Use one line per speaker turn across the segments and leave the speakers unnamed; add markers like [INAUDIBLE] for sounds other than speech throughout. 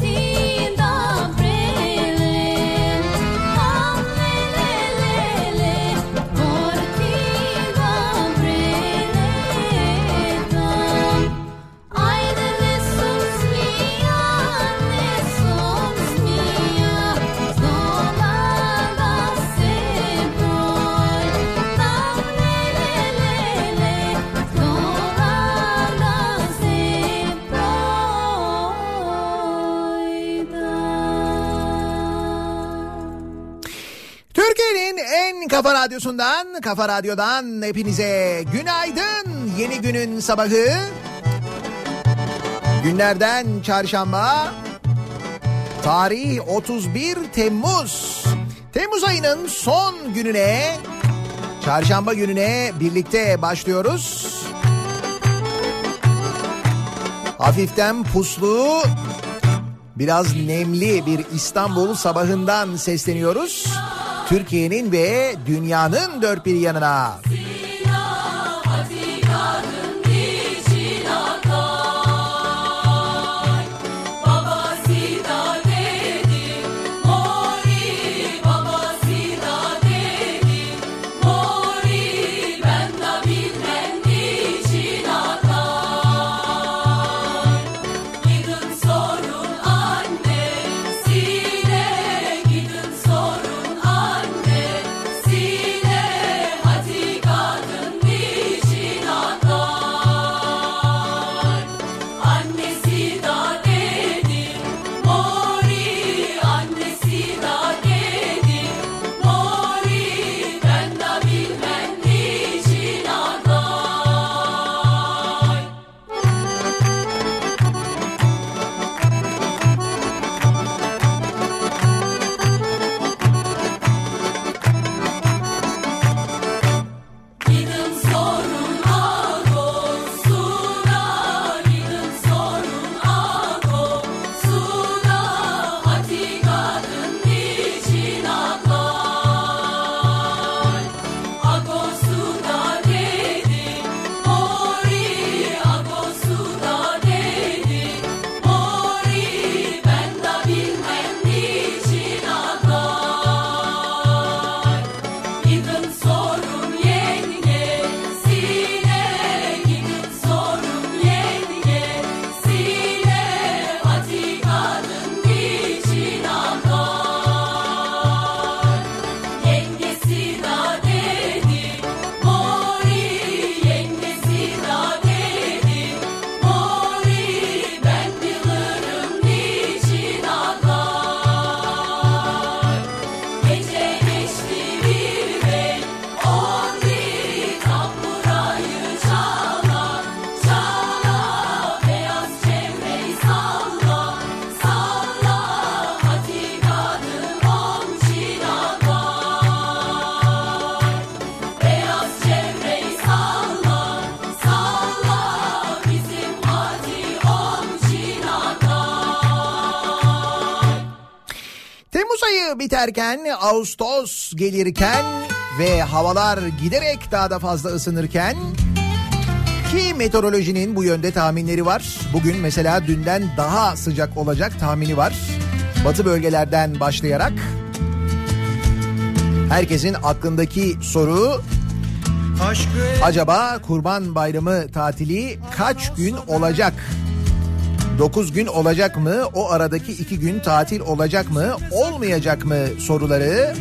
deep. Radyosu'ndan, Kafa Radyo'dan hepinize günaydın. Yeni günün sabahı. Günlerden çarşamba. Tarih 31 Temmuz. Temmuz ayının son gününe, çarşamba gününe birlikte başlıyoruz. Hafiften puslu, biraz nemli bir İstanbul sabahından sesleniyoruz. Türkiye'nin ve dünyanın dört bir yanına. Biterken Ağustos gelirken ve havalar giderek daha da fazla ısınırken ki meteorolojinin bu yönde tahminleri var. Bugün mesela dünden daha sıcak olacak tahmini var. Batı bölgelerden başlayarak herkesin aklındaki soru acaba Kurban Bayramı tatili kaç gün olacak? 9 gün olacak mı? O aradaki 2 gün tatil olacak mı? Olmayacak mı soruları?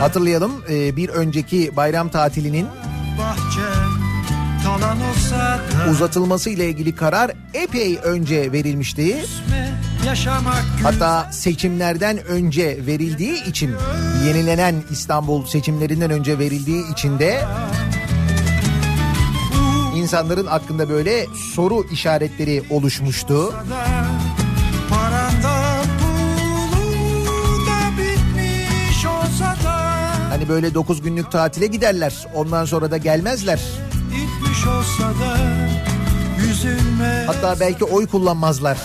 Hatırlayalım bir önceki bayram tatilinin uzatılması ile ilgili karar epey önce verilmişti. Hatta seçimlerden önce verildiği için yenilenen İstanbul seçimlerinden önce verildiği için de insanların aklında böyle soru işaretleri oluşmuştu. Hani böyle 9 günlük tatile giderler. Ondan sonra da gelmezler. Hatta belki oy kullanmazlar.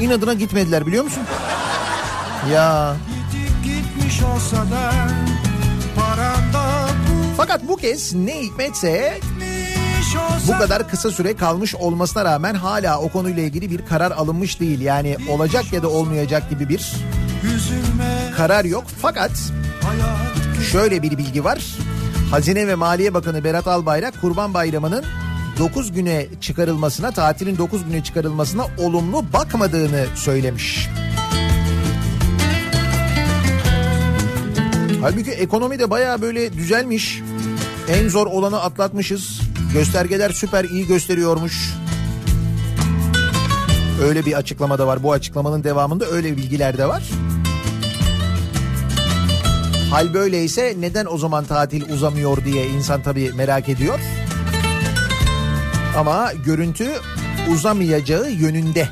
İnadına gitmediler biliyor musun? Ya. Gitmiş olsa da fakat bu kez ne hikmetse bu kadar kısa süre kalmış olmasına rağmen hala o konuyla ilgili bir karar alınmış değil. Yani olacak ya da olmayacak gibi bir karar yok. Fakat şöyle bir bilgi var. Hazine ve Maliye Bakanı Berat Albayrak Kurban Bayramı'nın 9 güne çıkarılmasına, tatilin 9 güne çıkarılmasına olumlu bakmadığını söylemiş. Halbuki ekonomi de baya böyle düzelmiş. En zor olanı atlatmışız. Göstergeler süper iyi gösteriyormuş. Öyle bir açıklama da var. Bu açıklamanın devamında öyle bilgiler de var. Hal böyleyse neden o zaman tatil uzamıyor diye insan tabii merak ediyor. Ama görüntü uzamayacağı yönünde.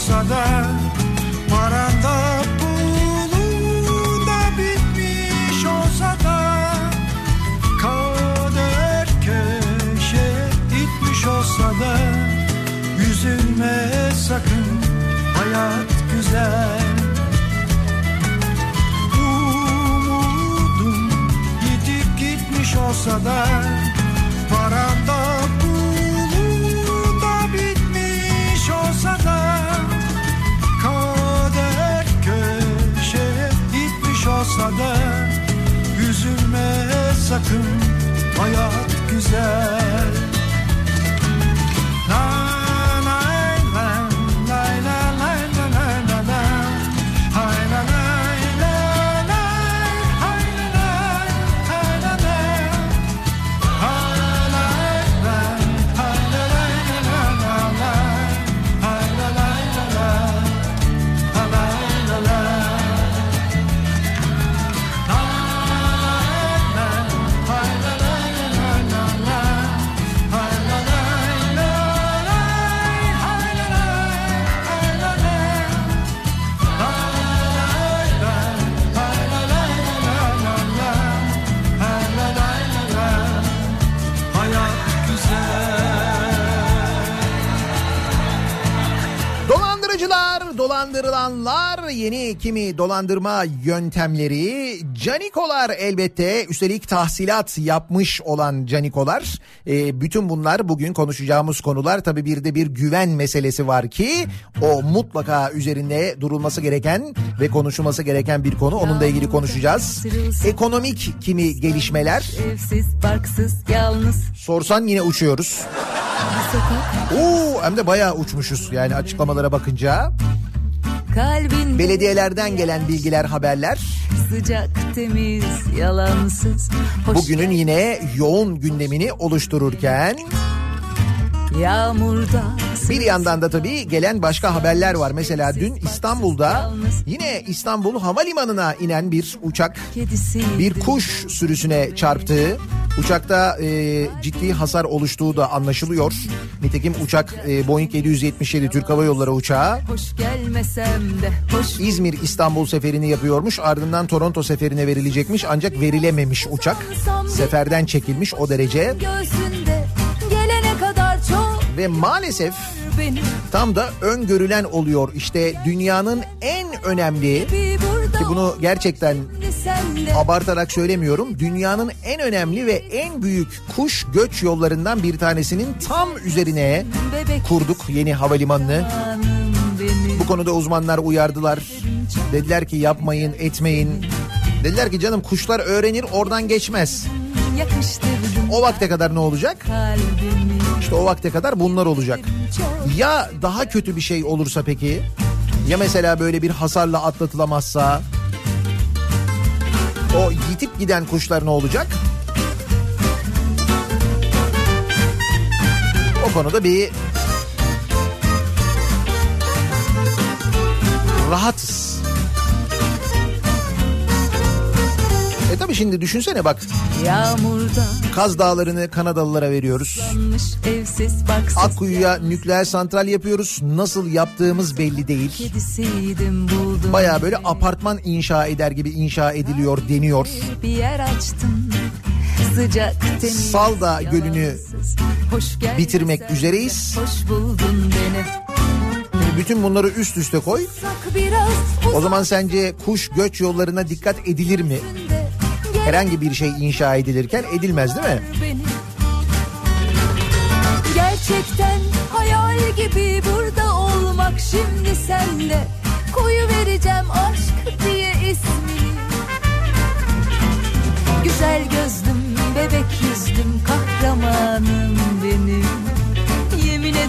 Olsa da Paranda pulu da bitmiş olsa da Kader köşe itmiş olsa da Üzülme sakın hayat güzel. Umudum yitip gitmiş olsa da Paranda olsa da Üzülme sakın. Hayat güzel
dolandırılanlar, yeni kimi dolandırma yöntemleri, canikolar elbette üstelik tahsilat yapmış olan canikolar. Ee, bütün bunlar bugün konuşacağımız konular. Tabii bir de bir güven meselesi var ki o mutlaka üzerinde durulması gereken ve konuşulması gereken bir konu. Onunla ilgili konuşacağız. Ekonomik kimi gelişmeler. Sorsan yine uçuyoruz. Oo, hem de bayağı uçmuşuz yani açıklamalara bakınca.
Kalbin
Belediyelerden gelen bilgiler, haberler.
sıcak, temiz, yalansız hoş
Bugünün yine yoğun gündemini oluştururken
Yağmurda
bir yandan da tabii gelen başka haberler var. Mesela dün İstanbul'da yine İstanbul Havalimanı'na inen bir uçak bir kuş sürüsüne çarptı. Uçakta e, ciddi hasar oluştuğu da anlaşılıyor. Nitekim uçak e, Boeing 777 Türk Hava Yolları uçağı İzmir İstanbul seferini yapıyormuş. Ardından Toronto seferine verilecekmiş ancak verilememiş uçak. Seferden çekilmiş o derece. Ve maalesef tam da öngörülen oluyor. İşte dünyanın en önemli ki bunu gerçekten abartarak söylemiyorum. Dünyanın en önemli ve en büyük kuş göç yollarından bir tanesinin tam üzerine kurduk yeni havalimanını. Bu konuda uzmanlar uyardılar. Dediler ki yapmayın, etmeyin. Dediler ki canım kuşlar öğrenir oradan geçmez. O vakte kadar ne olacak? İşte o vakte kadar bunlar olacak. Ya daha kötü bir şey olursa peki? Ya mesela böyle bir hasarla atlatılamazsa? O yitip giden kuşlar ne olacak? O konuda bir rahatız. E tabi şimdi düşünsene bak
Yağmurda
Kaz Dağları'nı Kanadalılara veriyoruz. Akkuyu'ya nükleer santral yapıyoruz. Nasıl yaptığımız belli değil. Baya böyle apartman inşa eder gibi inşa ediliyor deniyor.
Bir yer açtım Sıcak temiz
Salda Gölü'nü bitirmek
sen,
üzereyiz. Şimdi bütün bunları üst üste koy. O zaman sence kuş göç yollarına dikkat edilir mi? Herhangi bir şey inşa edilirken edilmez değil mi?
Gerçekten hayal gibi burada olmak şimdi senle. Koyu vereceğim aşk diye ismini Güzel gözlüm bebek yüzlüm kahramanım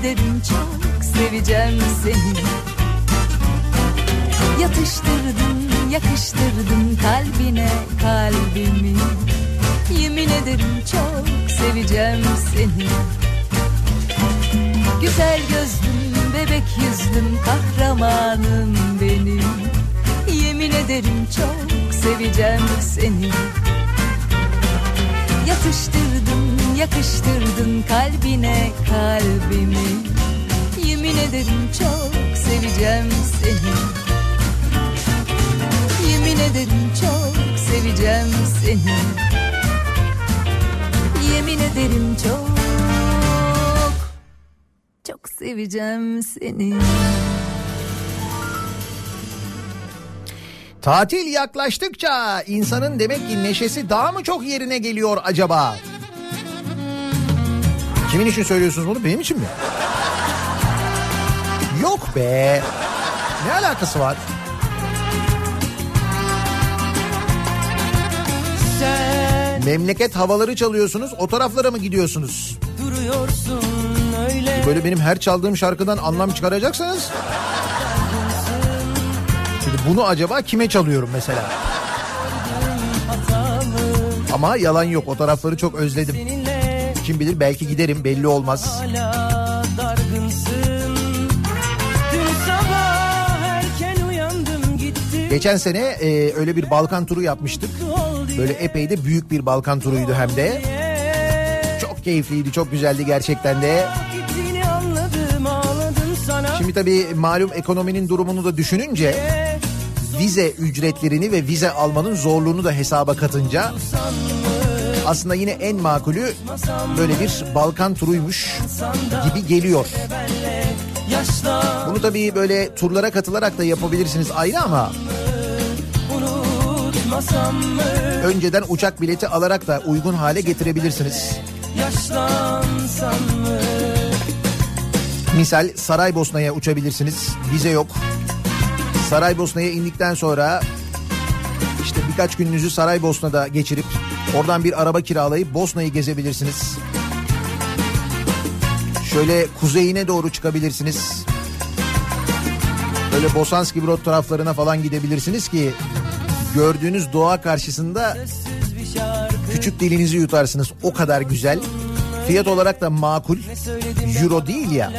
ederim çok seveceğim seni. Yatıştırdın yakıştırdın kalbine kalbimi. Yemin ederim çok seveceğim seni. Güzel gözlüm bebek yüzlüm kahramanım benim. Yemin ederim çok seveceğim seni. Yatıştırdın yakıştırdın kalbine kalbimi. Yemin ederim çok seveceğim seni ederim çok seveceğim seni Yemin ederim çok Çok seveceğim seni
Tatil yaklaştıkça insanın demek ki neşesi daha mı çok yerine geliyor acaba? Kimin için söylüyorsunuz bunu? Benim için mi? Yok be. Ne alakası var?
Sen
Memleket havaları çalıyorsunuz. O taraflara mı gidiyorsunuz?
duruyorsun öyle
Böyle benim her çaldığım şarkıdan anlam çıkaracaksanız. Şimdi bunu acaba kime çalıyorum mesela? Ama yalan yok o tarafları çok özledim.
Seninle
Kim bilir belki giderim belli olmaz.
hala dargınsın
Geçen sene e, öyle bir Balkan turu yapmıştık. Böyle epey de büyük bir Balkan turuydu hem de. Çok keyifliydi, çok güzeldi gerçekten de. Şimdi tabii malum ekonominin durumunu da düşününce vize ücretlerini ve vize almanın zorluğunu da hesaba katınca aslında yine en makulü böyle bir Balkan turuymuş gibi geliyor. Bunu tabii böyle turlara katılarak da yapabilirsiniz ayrı ama
unutmasam mı
önceden uçak bileti alarak da uygun hale getirebilirsiniz. Misal Saraybosna'ya uçabilirsiniz. Vize yok. Saraybosna'ya indikten sonra işte birkaç gününüzü Saraybosna'da geçirip oradan bir araba kiralayıp Bosna'yı gezebilirsiniz. Şöyle kuzeyine doğru çıkabilirsiniz. Böyle Bosanski Brod taraflarına falan gidebilirsiniz ki gördüğünüz doğa karşısında küçük dilinizi yutarsınız. O kadar güzel. Fiyat olarak da makul. Euro değil ya.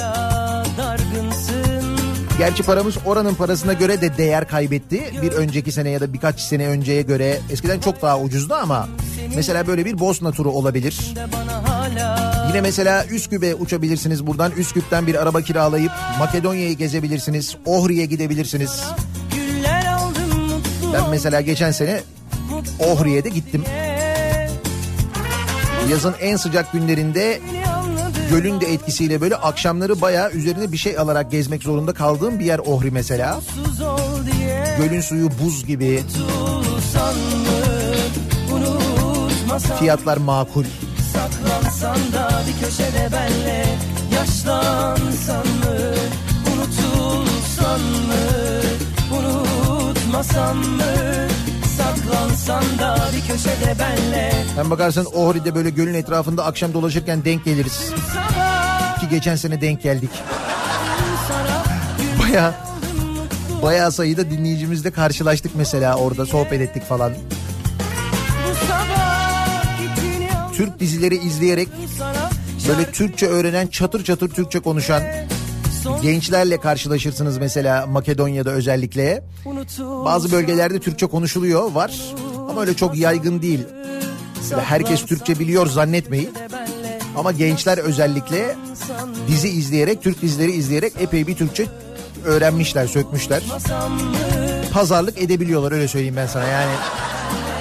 Gerçi paramız oranın parasına göre de değer kaybetti. Bir önceki sene ya da birkaç sene önceye göre eskiden çok daha ucuzdu ama mesela böyle bir Bosna turu olabilir. Yine mesela Üsküp'e uçabilirsiniz buradan. Üsküp'ten bir araba kiralayıp Makedonya'yı gezebilirsiniz. Ohri'ye gidebilirsiniz. Ben mesela geçen sene Ohri'ye de gittim. Yazın en sıcak günlerinde gölün de etkisiyle böyle akşamları bayağı üzerine bir şey alarak gezmek zorunda kaldığım bir yer Ohri mesela. Gölün suyu buz gibi, fiyatlar makul.
Saklansan da bir köşede benle Yaşlansan mı Unutulsan mı Unutmasan mı Saklansan da bir köşede benle
Hem bakarsan Ohri'de böyle gölün etrafında akşam dolaşırken denk geliriz. Ki geçen sene denk geldik. Baya bayağı sayıda dinleyicimizle karşılaştık mesela orada sohbet ettik falan. Türk dizileri izleyerek böyle Türkçe öğrenen çatır çatır Türkçe konuşan gençlerle karşılaşırsınız mesela Makedonya'da özellikle. Bazı bölgelerde Türkçe konuşuluyor var ama öyle çok yaygın değil. Böyle herkes Türkçe biliyor zannetmeyin. Ama gençler özellikle dizi izleyerek, Türk dizileri izleyerek epey bir Türkçe öğrenmişler, sökmüşler. Pazarlık edebiliyorlar öyle söyleyeyim ben sana yani.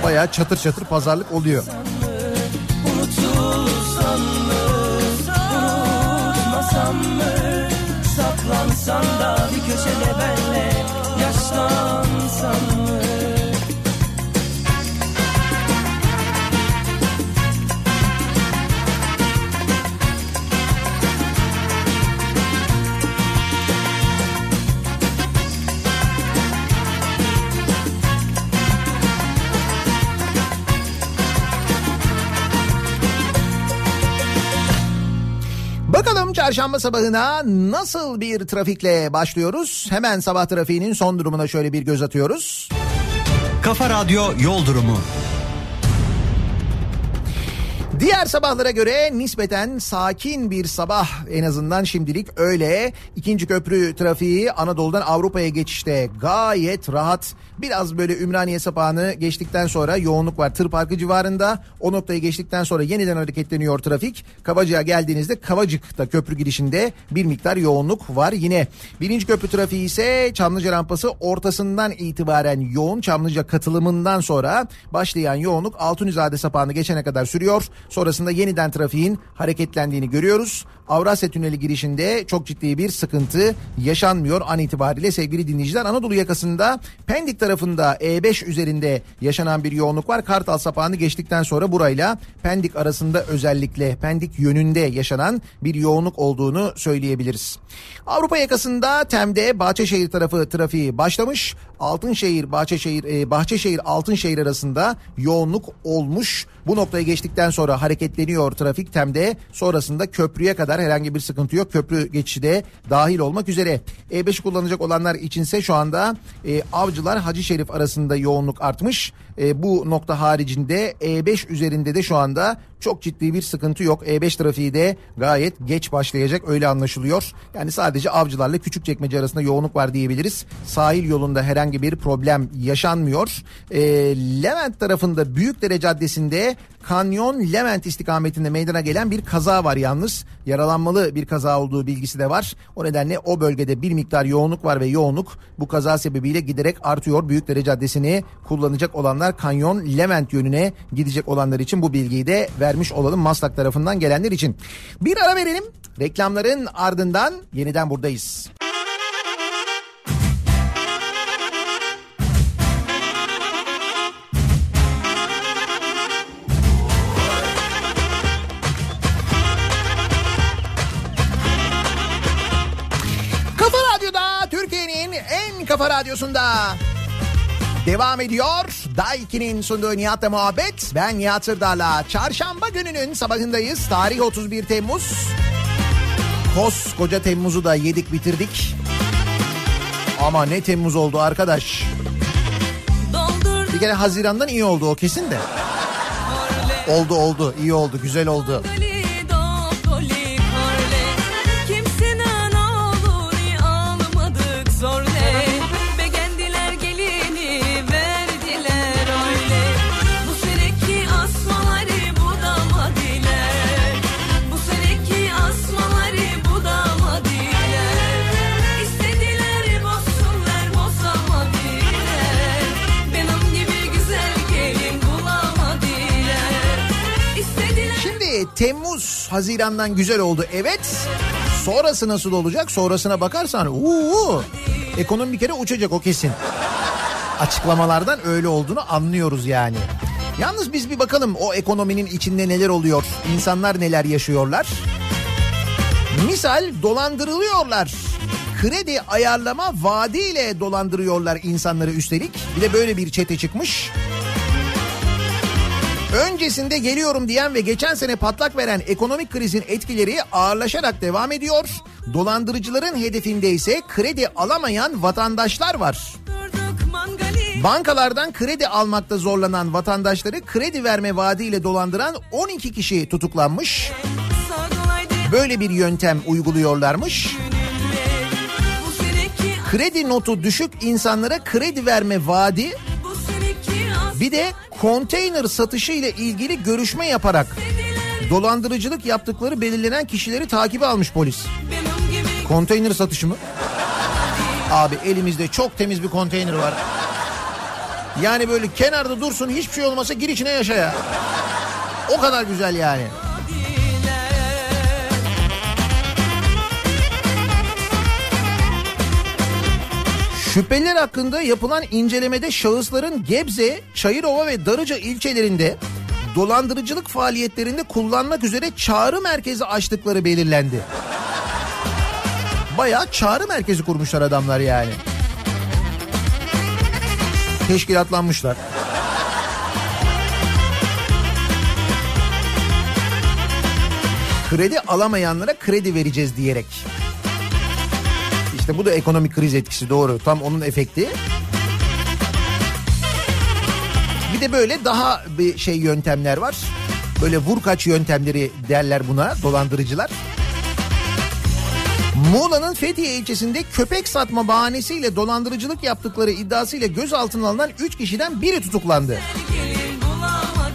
Bayağı çatır çatır pazarlık oluyor.
Saklansan da bir köşede benle
Çarşamba sabahına nasıl bir trafikle başlıyoruz? Hemen sabah trafiğinin son durumuna şöyle bir göz atıyoruz.
Kafa Radyo Yol Durumu.
Diğer sabahlara göre nispeten sakin bir sabah en azından şimdilik öyle. İkinci köprü trafiği Anadolu'dan Avrupa'ya geçişte gayet rahat. Biraz böyle Ümraniye sapağını geçtikten sonra yoğunluk var tır parkı civarında. O noktayı geçtikten sonra yeniden hareketleniyor trafik. Kavacık'a geldiğinizde Kavacık'ta köprü girişinde bir miktar yoğunluk var yine. Birinci köprü trafiği ise Çamlıca rampası ortasından itibaren yoğun. Çamlıca katılımından sonra başlayan yoğunluk Altunizade sapağını geçene kadar sürüyor. Sonrasında yeniden trafiğin hareketlendiğini görüyoruz. Avrasya Tüneli girişinde çok ciddi bir sıkıntı yaşanmıyor an itibariyle sevgili dinleyiciler. Anadolu yakasında Pendik tarafında E5 üzerinde yaşanan bir yoğunluk var. Kartal sapağını geçtikten sonra burayla Pendik arasında özellikle Pendik yönünde yaşanan bir yoğunluk olduğunu söyleyebiliriz. Avrupa yakasında Tem'de Bahçeşehir tarafı trafiği başlamış. Altınşehir Bahçeşehir e, Bahçeşehir Altınşehir arasında yoğunluk olmuş. Bu noktayı geçtikten sonra hareketleniyor trafik Tem'de. Sonrasında köprüye kadar herhangi bir sıkıntı yok. Köprü geçişi de dahil olmak üzere. E5 kullanacak olanlar içinse şu anda e, Avcılar Hacı Şerif arasında yoğunluk artmış. E, bu nokta haricinde E5 üzerinde de şu anda çok ciddi bir sıkıntı yok. E5 trafiği de gayet geç başlayacak öyle anlaşılıyor. Yani sadece avcılarla küçükçekmece arasında yoğunluk var diyebiliriz. Sahil yolunda herhangi bir problem yaşanmıyor. E, Levent tarafında Büyükdere Caddesi'nde Kanyon Levent istikametinde meydana gelen bir kaza var yalnız. Yaralanmalı bir kaza olduğu bilgisi de var. O nedenle o bölgede bir miktar yoğunluk var ve yoğunluk bu kaza sebebiyle giderek artıyor. Büyükdere Caddesi'ni kullanacak olanlar Kanyon Levent yönüne gidecek olanlar için bu bilgiyi de vermiş olalım Maslak tarafından gelenler için. Bir ara verelim. Reklamların ardından yeniden buradayız. Kafa Radyo'da Türkiye'nin en kafa radyosunda devam ediyor. Daiki'nin sunduğu Nihat'la muhabbet. Ben Nihat Sırdar'la. Çarşamba gününün sabahındayız. Tarih 31 Temmuz. Koskoca Temmuz'u da yedik bitirdik. Ama ne Temmuz oldu arkadaş. Bir kere Haziran'dan iyi oldu o kesin de. Oldu oldu iyi oldu güzel oldu.
Kimsinin
Temmuz Haziran'dan güzel oldu evet. Sonrası nasıl olacak? Sonrasına bakarsan uuu, ekonomi bir kere uçacak o kesin. Açıklamalardan öyle olduğunu anlıyoruz yani. Yalnız biz bir bakalım o ekonominin içinde neler oluyor? İnsanlar neler yaşıyorlar? Misal dolandırılıyorlar. Kredi ayarlama vaadiyle dolandırıyorlar insanları üstelik. Bir de böyle bir çete çıkmış. Öncesinde geliyorum diyen ve geçen sene patlak veren ekonomik krizin etkileri ağırlaşarak devam ediyor. Dolandırıcıların hedefinde ise kredi alamayan vatandaşlar var. Bankalardan kredi almakta zorlanan vatandaşları kredi verme vaadiyle dolandıran 12 kişi tutuklanmış. Böyle bir yöntem uyguluyorlarmış. Kredi notu düşük insanlara kredi verme vaadi bir de konteyner satışı ile ilgili görüşme yaparak dolandırıcılık yaptıkları belirlenen kişileri takibe almış polis. Konteyner satışı mı? Abi elimizde çok temiz bir konteyner var. Yani böyle kenarda dursun hiçbir şey olmasa gir içine yaşa ya. O kadar güzel yani. Şüpheliler hakkında yapılan incelemede şahısların Gebze, Çayırova ve Darıca ilçelerinde dolandırıcılık faaliyetlerinde kullanmak üzere çağrı merkezi açtıkları belirlendi. Bayağı çağrı merkezi kurmuşlar adamlar yani. Teşkilatlanmışlar. Kredi alamayanlara kredi vereceğiz diyerek. İşte bu da ekonomik kriz etkisi doğru. Tam onun efekti. Bir de böyle daha bir şey yöntemler var. Böyle vur kaç yöntemleri derler buna dolandırıcılar. Muğla'nın Fethiye ilçesinde köpek satma bahanesiyle dolandırıcılık yaptıkları iddiasıyla gözaltına alınan 3 kişiden biri tutuklandı.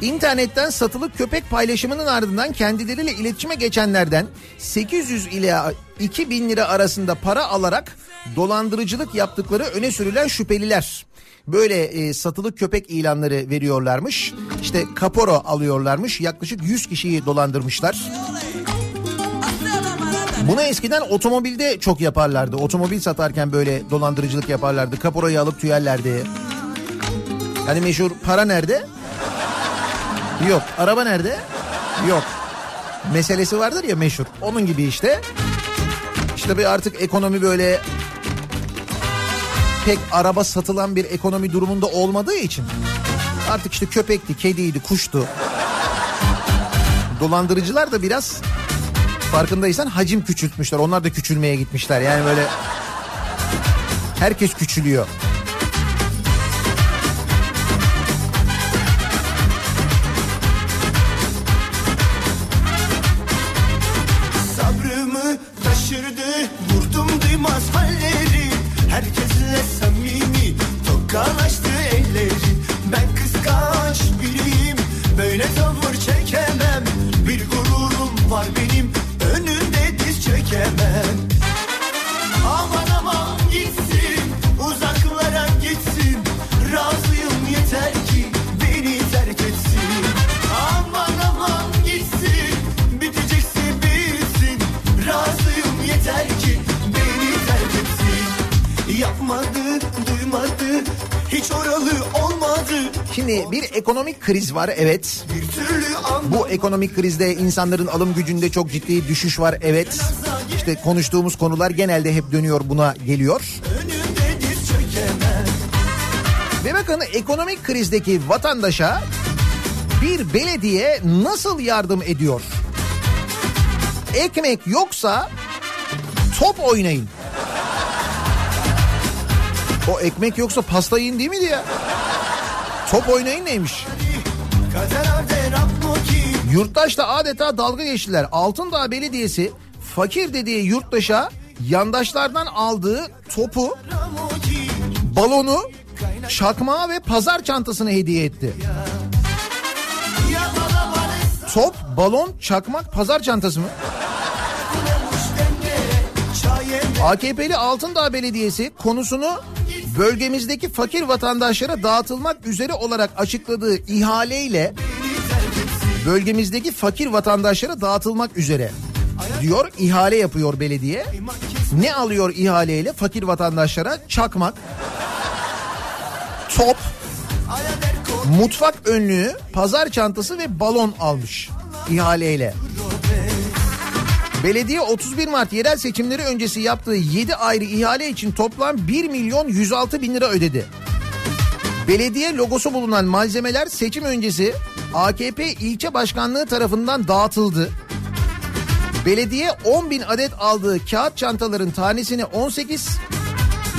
İnternetten satılık köpek paylaşımının ardından kendileriyle iletişime geçenlerden 800 ila 2000 lira arasında para alarak dolandırıcılık yaptıkları öne sürülen şüpheliler. Böyle e, satılık köpek ilanları veriyorlarmış. İşte kaporo alıyorlarmış. Yaklaşık 100 kişiyi dolandırmışlar. Bunu eskiden otomobilde çok yaparlardı. Otomobil satarken böyle dolandırıcılık yaparlardı. Kaporayı alıp tüyerlerdi. Yani meşhur para nerede? Yok. Araba nerede? Yok. Meselesi vardır ya meşhur. Onun gibi işte. İşte bir artık ekonomi böyle pek araba satılan bir ekonomi durumunda olmadığı için artık işte köpekti, kediydi, kuştu. Dolandırıcılar da biraz farkındaysan hacim küçültmüşler. Onlar da küçülmeye gitmişler. Yani böyle herkes küçülüyor.
Hiç oralı olmadı
Şimdi bir ekonomik kriz var evet. Bu ekonomik krizde insanların alım gücünde çok ciddi düşüş var evet. İşte konuştuğumuz konular genelde hep dönüyor buna geliyor. Ve bakın ekonomik krizdeki vatandaşa bir belediye nasıl yardım ediyor? Ekmek yoksa top oynayın. O ekmek yoksa pasta yiyin değil miydi ya? Top oynayın neymiş? Yurttaşla adeta dalga geçtiler. Altındağ Belediyesi fakir dediği yurttaşa yandaşlardan aldığı topu, balonu, çakmağı ve pazar çantasını hediye etti. Top, balon, çakmak, pazar çantası mı? AKP'li Altındağ Belediyesi konusunu bölgemizdeki fakir vatandaşlara dağıtılmak üzere olarak açıkladığı ihaleyle bölgemizdeki fakir vatandaşlara dağıtılmak üzere diyor ihale yapıyor belediye. Ne alıyor ihaleyle fakir vatandaşlara? Çakmak, top, mutfak önlüğü, pazar çantası ve balon almış ihaleyle. Belediye 31 Mart yerel seçimleri öncesi yaptığı 7 ayrı ihale için toplam 1 milyon 106 bin lira ödedi. Belediye logosu bulunan malzemeler seçim öncesi AKP ilçe başkanlığı tarafından dağıtıldı. Belediye 10 bin adet aldığı kağıt çantaların tanesini 18,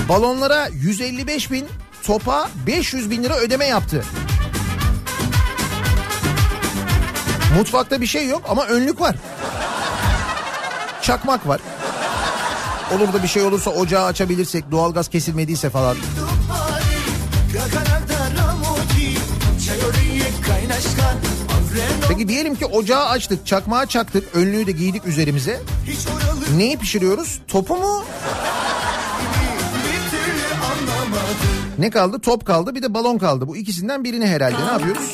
balonlara 155 bin, topa 500 bin lira ödeme yaptı. Mutfakta bir şey yok ama önlük var. Çakmak var. Olur da bir şey olursa ocağı açabilirsek doğalgaz kesilmediyse falan. Peki diyelim ki ocağı açtık, çakmağı çaktık, önlüğü de giydik üzerimize. Neyi pişiriyoruz? Topu mu? Ne kaldı? Top kaldı bir de balon kaldı. Bu ikisinden birini herhalde ne yapıyoruz?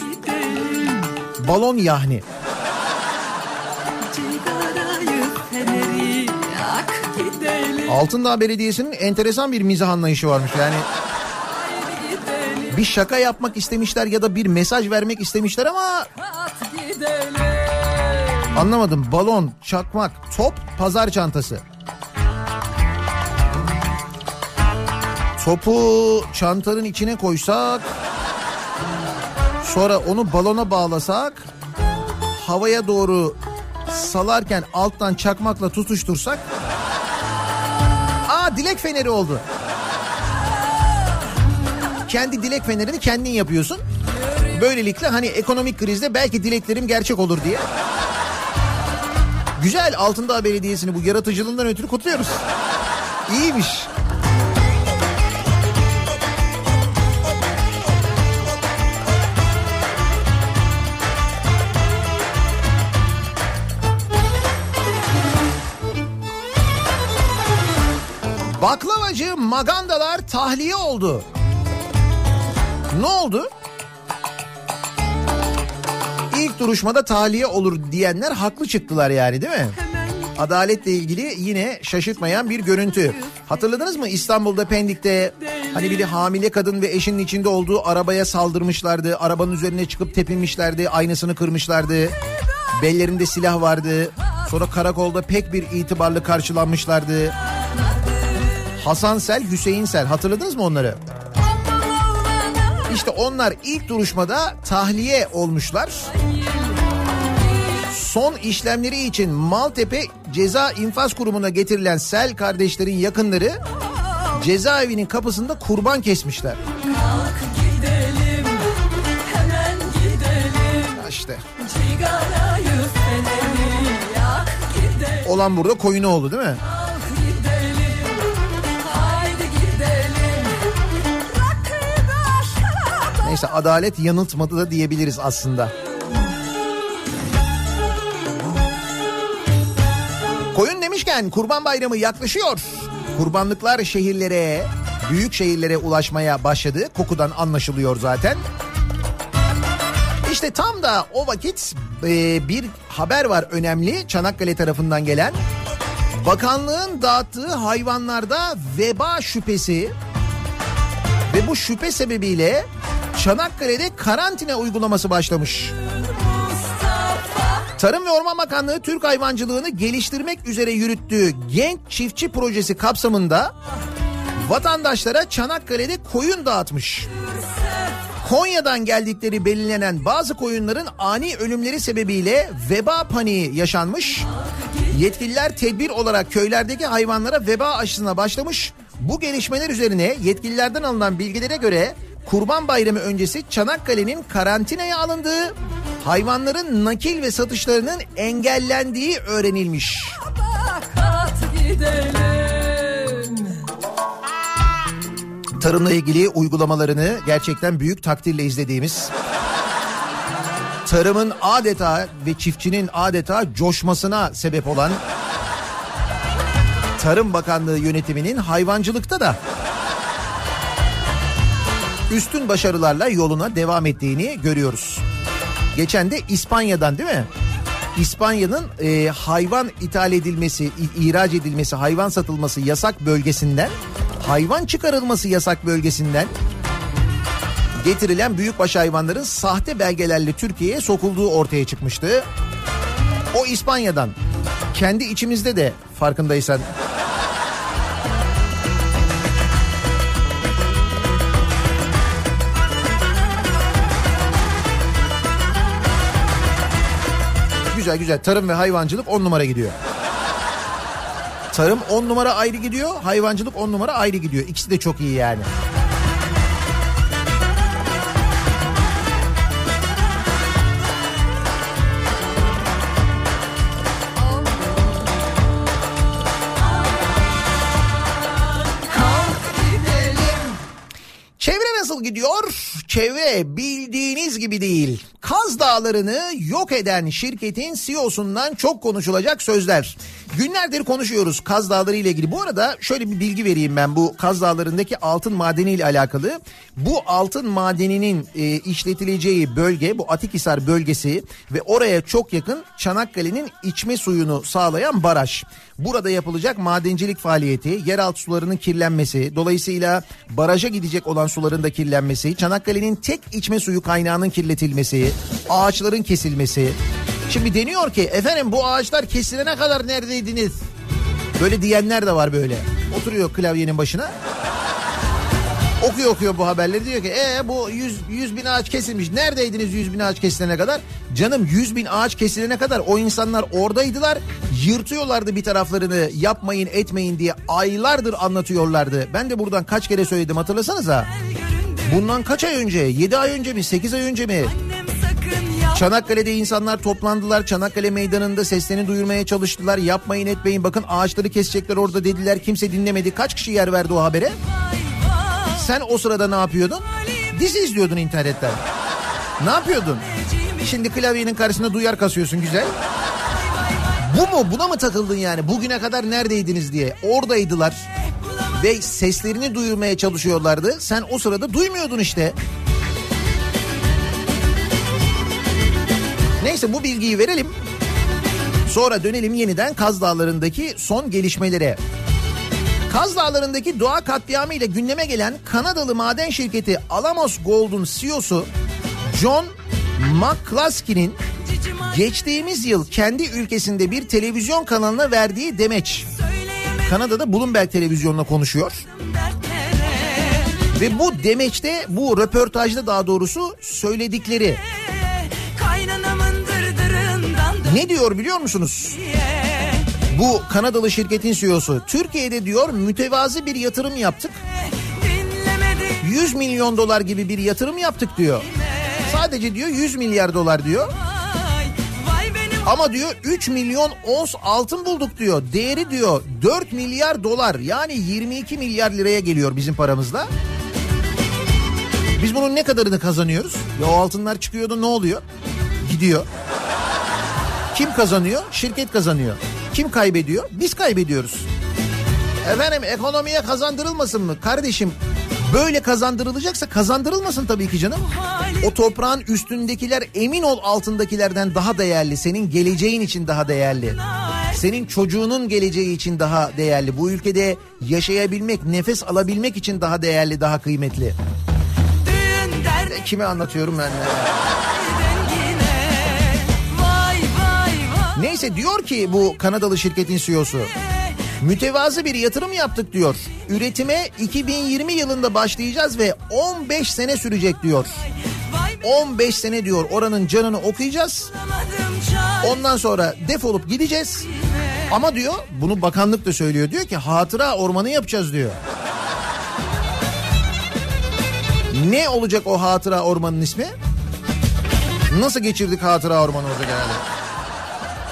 Balon yahni. Altındağ Belediyesi'nin enteresan bir mizah anlayışı varmış. Yani bir şaka yapmak istemişler ya da bir mesaj vermek istemişler ama anlamadım. Balon, çakmak, top, pazar çantası. Topu çantanın içine koysak sonra onu balona bağlasak havaya doğru salarken alttan çakmakla tutuştursak. Dilek feneri oldu. Kendi dilek fenerini kendin yapıyorsun. Böylelikle hani ekonomik krizde belki dileklerim gerçek olur diye. Güzel Altındağ Belediyesi'ni bu yaratıcılığından ötürü kutluyoruz. İyiymiş. Baklavacı magandalar tahliye oldu. Ne oldu? İlk duruşmada tahliye olur diyenler haklı çıktılar yani değil mi? Adaletle ilgili yine şaşırtmayan bir görüntü. Hatırladınız mı İstanbul'da Pendik'te hani biri hamile kadın ve eşinin içinde olduğu arabaya saldırmışlardı. Arabanın üzerine çıkıp tepinmişlerdi. Aynasını kırmışlardı. Bellerinde silah vardı. Sonra karakolda pek bir itibarlı karşılanmışlardı. Hasan Sel, Hüseyin Sel hatırladınız mı onları? İşte onlar ilk duruşmada tahliye olmuşlar. Son işlemleri için Maltepe Ceza İnfaz Kurumu'na getirilen Sel kardeşlerin yakınları cezaevinin kapısında kurban kesmişler. İşte olan burada koyunu oldu değil mi? Neyse adalet yanıltmadı da diyebiliriz aslında. Koyun demişken Kurban Bayramı yaklaşıyor. Kurbanlıklar şehirlere, büyük şehirlere ulaşmaya başladı. Kokudan anlaşılıyor zaten. İşte tam da o vakit e, bir haber var önemli Çanakkale tarafından gelen. Bakanlığın dağıttığı hayvanlarda veba şüphesi ve bu şüphe sebebiyle Çanakkale'de karantina uygulaması başlamış. Tarım ve Orman Bakanlığı Türk hayvancılığını geliştirmek üzere yürüttüğü Genç Çiftçi Projesi kapsamında vatandaşlara Çanakkale'de koyun dağıtmış. Konya'dan geldikleri belirlenen bazı koyunların ani ölümleri sebebiyle veba paniği yaşanmış. Yetkililer tedbir olarak köylerdeki hayvanlara veba aşısına başlamış. Bu gelişmeler üzerine yetkililerden alınan bilgilere göre Kurban Bayramı öncesi Çanakkale'nin karantinaya alındığı, hayvanların nakil ve satışlarının engellendiği öğrenilmiş. Tarımla ilgili uygulamalarını gerçekten büyük takdirle izlediğimiz tarımın adeta ve çiftçinin adeta coşmasına sebep olan Tarım Bakanlığı yönetiminin hayvancılıkta da üstün başarılarla yoluna devam ettiğini görüyoruz. Geçen de İspanya'dan değil mi? İspanya'nın e, hayvan ithal edilmesi, ihraç edilmesi, hayvan satılması yasak bölgesinden, hayvan çıkarılması yasak bölgesinden getirilen büyükbaş hayvanların sahte belgelerle Türkiye'ye sokulduğu ortaya çıkmıştı. O İspanya'dan. Kendi içimizde de farkındaysan Güzel güzel tarım ve hayvancılık on numara gidiyor. Tarım on numara ayrı gidiyor, hayvancılık on numara ayrı gidiyor. İkisi de çok iyi yani. Gidiyor? Çevre bildiğiniz gibi değil. Kaz Dağları'nı yok eden şirketin CEO'sundan çok konuşulacak sözler. Günlerdir konuşuyoruz Kaz Dağları ile ilgili. Bu arada şöyle bir bilgi vereyim ben bu Kaz Dağları'ndaki altın madeni ile alakalı. Bu altın madeninin e, işletileceği bölge bu Atikhisar bölgesi ve oraya çok yakın Çanakkale'nin içme suyunu sağlayan baraj. Burada yapılacak madencilik faaliyeti, yeraltı sularının kirlenmesi, dolayısıyla baraja gidecek olan suların da kirlenmesi, Çanakkale'nin tek içme suyu kaynağının kirletilmesi, ağaçların kesilmesi. Şimdi deniyor ki efendim bu ağaçlar kesilene kadar neredeydiniz? Böyle diyenler de var böyle. Oturuyor klavyenin başına. Okuyor okuyor bu haberleri diyor ki ee bu 100, 100 bin ağaç kesilmiş. Neredeydiniz 100 bin ağaç kesilene kadar? Canım 100 bin ağaç kesilene kadar o insanlar oradaydılar. Yırtıyorlardı bir taraflarını yapmayın etmeyin diye aylardır anlatıyorlardı. Ben de buradan kaç kere söyledim hatırlasanıza. Bundan kaç ay önce? 7 ay önce mi? 8 ay önce mi?
Annem
Çanakkale'de insanlar toplandılar. Çanakkale meydanında seslerini duyurmaya çalıştılar. Yapmayın etmeyin bakın ağaçları kesecekler orada dediler. Kimse dinlemedi. Kaç kişi yer verdi o habere? Sen o sırada ne yapıyordun? Dizi izliyordun internetten. Ne yapıyordun? Şimdi klavyenin karşısında duyar kasıyorsun güzel. Bu mu? Buna mı takıldın yani? Bugüne kadar neredeydiniz diye. Oradaydılar. Ve seslerini duyurmaya çalışıyorlardı. Sen o sırada duymuyordun işte. Neyse bu bilgiyi verelim. Sonra dönelim yeniden Kaz Dağları'ndaki son gelişmelere. Kaz Dağları'ndaki doğa katliamı ile gündeme gelen Kanadalı maden şirketi Alamos Gold'un CEO'su John McCluskey'nin geçtiğimiz yıl kendi ülkesinde bir televizyon kanalına verdiği demeç. Kanada'da Bloomberg televizyonuna konuşuyor. Ve bu demeçte bu röportajda daha doğrusu söyledikleri ne diyor biliyor musunuz? Bu Kanadalı şirketin CEO'su Türkiye'de diyor mütevazı bir yatırım yaptık.
dinlemedi
100 milyon dolar gibi bir yatırım yaptık diyor. Sadece diyor 100 milyar dolar diyor. Ama diyor 3 milyon ons altın bulduk diyor. Değeri diyor 4 milyar dolar yani 22 milyar liraya geliyor bizim paramızla. Biz bunun ne kadarını kazanıyoruz? Ya o altınlar çıkıyordu ne oluyor? Gidiyor. Kim kazanıyor? Şirket kazanıyor. Kim kaybediyor? Biz kaybediyoruz. Efendim ekonomiye kazandırılmasın mı? Kardeşim böyle kazandırılacaksa kazandırılmasın tabii ki canım. O toprağın üstündekiler emin ol altındakilerden daha değerli. Senin geleceğin için daha değerli. Senin çocuğunun geleceği için daha değerli. Bu ülkede yaşayabilmek, nefes alabilmek için daha değerli, daha kıymetli. E, Kime anlatıyorum ben Neyse diyor ki bu Kanadalı şirketin CEO'su. Mütevazı bir yatırım yaptık diyor. Üretime 2020 yılında başlayacağız ve 15 sene sürecek diyor.
Vay
15 sene diyor oranın canını okuyacağız. Ondan sonra defolup gideceğiz. Ama diyor bunu bakanlık da söylüyor. Diyor ki hatıra ormanı yapacağız diyor. Ne olacak o hatıra ormanın ismi? Nasıl geçirdik hatıra ormanı olacak herhalde.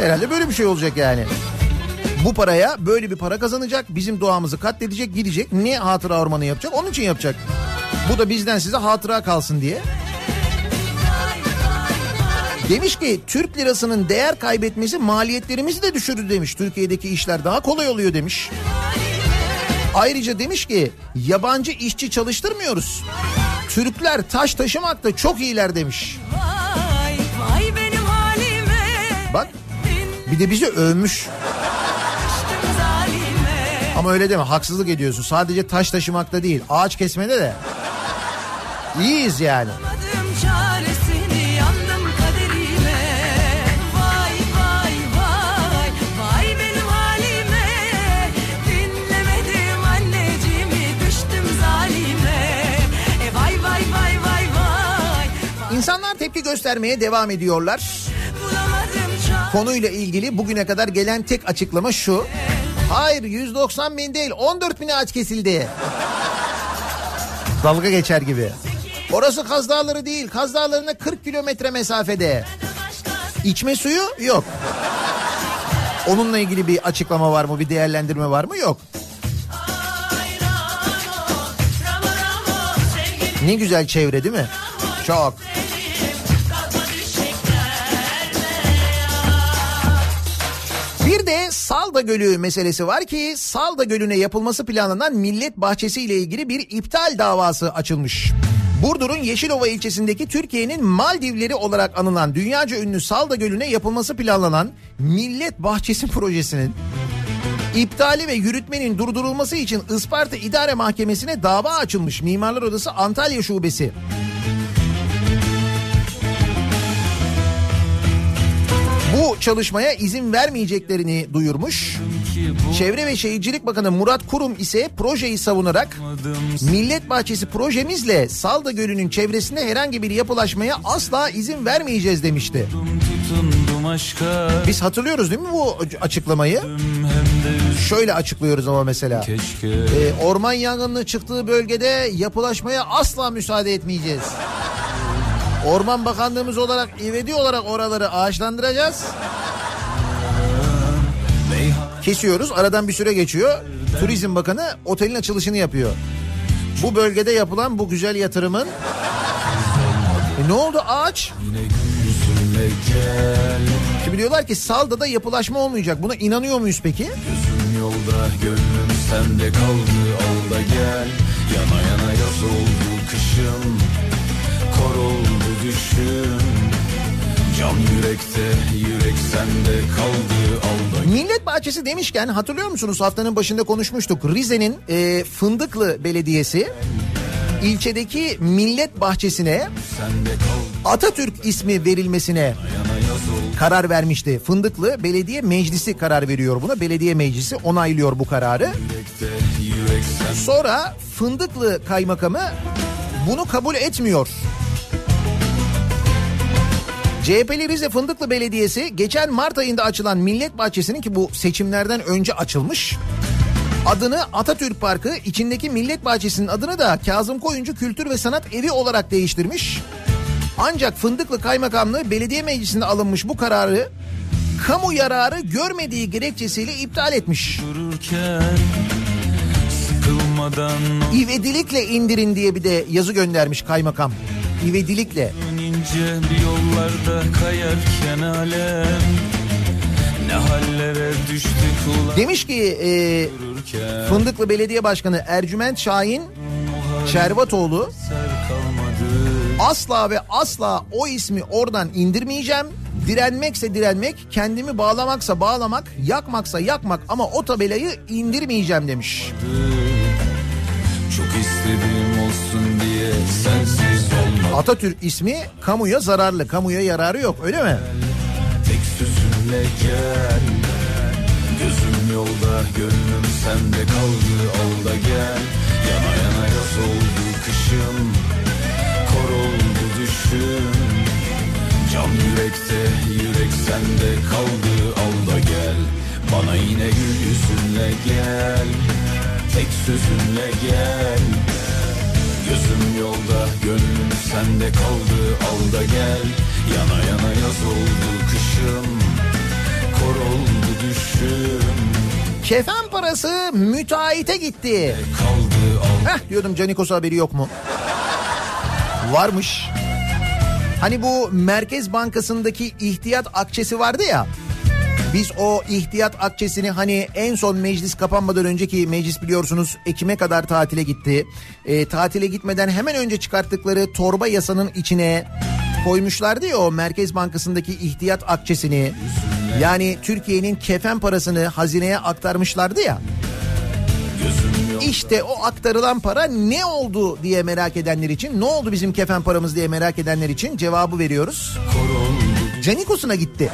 Herhalde böyle bir şey olacak yani. Bu paraya böyle bir para kazanacak. Bizim doğamızı katledecek gidecek. Ne hatıra ormanı yapacak? Onun için yapacak. Bu da bizden size hatıra kalsın diye. Demiş ki Türk lirasının değer kaybetmesi maliyetlerimizi de düşürdü demiş. Türkiye'deki işler daha kolay oluyor demiş. Ayrıca demiş ki yabancı işçi çalıştırmıyoruz. Türkler taş taşımakta çok iyiler demiş.
Vay
bir de bizi övmüş. Ama öyle deme haksızlık ediyorsun. Sadece taş taşımakta değil ağaç kesmede de. İyiyiz yani. İnsanlar tepki göstermeye devam ediyorlar. Konuyla ilgili bugüne kadar gelen tek açıklama şu. Hayır 190 bin değil 14 bin ağaç kesildi. Dalga geçer gibi. Orası Kaz Dağları değil. Kaz Dağları'na 40 kilometre mesafede. İçme suyu yok. Onunla ilgili bir açıklama var mı? Bir değerlendirme var mı? Yok. Ne güzel çevre değil mi? Çok. Bir de Salda Gölü meselesi var ki Salda Gölü'ne yapılması planlanan millet bahçesi ile ilgili bir iptal davası açılmış. Burdur'un Yeşilova ilçesindeki Türkiye'nin Maldivleri olarak anılan dünyaca ünlü Salda Gölü'ne yapılması planlanan millet bahçesi [LAUGHS] projesinin iptali ve yürütmenin durdurulması için Isparta İdare Mahkemesi'ne dava açılmış Mimarlar Odası Antalya Şubesi. Bu çalışmaya izin vermeyeceklerini duyurmuş. Çevre ve Şehircilik Bakanı Murat Kurum ise projeyi savunarak Millet Bahçesi projemizle Salda Gölü'nün çevresinde herhangi bir yapılaşmaya asla izin vermeyeceğiz demişti. Biz hatırlıyoruz değil mi bu açıklamayı? Şöyle açıklıyoruz ama mesela. Ee, orman yangınının çıktığı bölgede yapılaşmaya asla müsaade etmeyeceğiz. Orman Bakanlığımız olarak ivedi olarak oraları ağaçlandıracağız. Kesiyoruz aradan bir süre geçiyor. Turizm Bakanı otelin açılışını yapıyor. Bu bölgede yapılan bu güzel yatırımın... E ne oldu ağaç? Şimdi diyorlar ki Salda'da yapılaşma olmayacak. Buna inanıyor muyuz peki?
Gözüm yolda gönlüm sende kaldı al da gel Yana yana yaz oldu kışım Kor düşüm Can yürekte yürek sende kaldı al da
Millet Bahçesi demişken hatırlıyor musunuz haftanın başında konuşmuştuk. Rize'nin e, Fındıklı Belediyesi ilçedeki Millet Bahçesi'ne Atatürk ismi verilmesine karar vermişti. Fındıklı Belediye Meclisi karar veriyor buna. Belediye Meclisi onaylıyor bu kararı. Sonra Fındıklı Kaymakamı bunu kabul etmiyor. CHP'li Rize Fındıklı Belediyesi geçen Mart ayında açılan Millet Bahçesi'nin ki bu seçimlerden önce açılmış. Adını Atatürk Parkı, içindeki Millet Bahçesi'nin adını da Kazım Koyuncu Kültür ve Sanat Evi olarak değiştirmiş. Ancak Fındıklı Kaymakamlığı Belediye Meclisi'nde alınmış bu kararı kamu yararı görmediği gerekçesiyle iptal etmiş.
dururken
İvedilikle indirin diye bir de yazı göndermiş kaymakam. İvedilikle.
Bir yollarda kayarken alem Ne hallere düştük ulan
Demiş ki e, Fındıklı Belediye Başkanı Ercüment Şahin Şervatoğlu asla ve asla o ismi oradan indirmeyeceğim. Direnmekse direnmek, kendimi bağlamaksa bağlamak, yakmaksa yakmak ama o tabelayı indirmeyeceğim demiş.
Çok istedim olsun diye olmak
Atatürk ismi kamuya zararlı, kamuya yararı yok öyle mi?
Tek sözünle gel Gözüm yolda gönlüm sende kaldı al gel. Yana yana yaz oldu kışım Kor oldu düşüm Can yürekte yürek sende kaldı al gel. Bana yine gül yüzünle gel Tek sözünle gel Gözüm yolda gönlüm sende kaldı al da gel Yana yana yaz oldu kışım Kor oldu düşüm
Kefen parası müteahhite gitti.
Kaldı al
Heh diyordum Canikos haberi yok mu? Varmış. Hani bu Merkez Bankası'ndaki ihtiyat akçesi vardı ya. Biz o ihtiyat akçesini hani en son meclis kapanmadan önceki meclis biliyorsunuz Ekim'e kadar tatile gitti. E, tatile gitmeden hemen önce çıkarttıkları torba yasanın içine koymuşlardı ya o Merkez Bankası'ndaki ihtiyat akçesini. Yani Türkiye'nin kefen parasını hazineye aktarmışlardı ya. İşte o aktarılan para ne oldu diye merak edenler için, ne oldu bizim kefen paramız diye merak edenler için cevabı veriyoruz. Canikos'una gitti.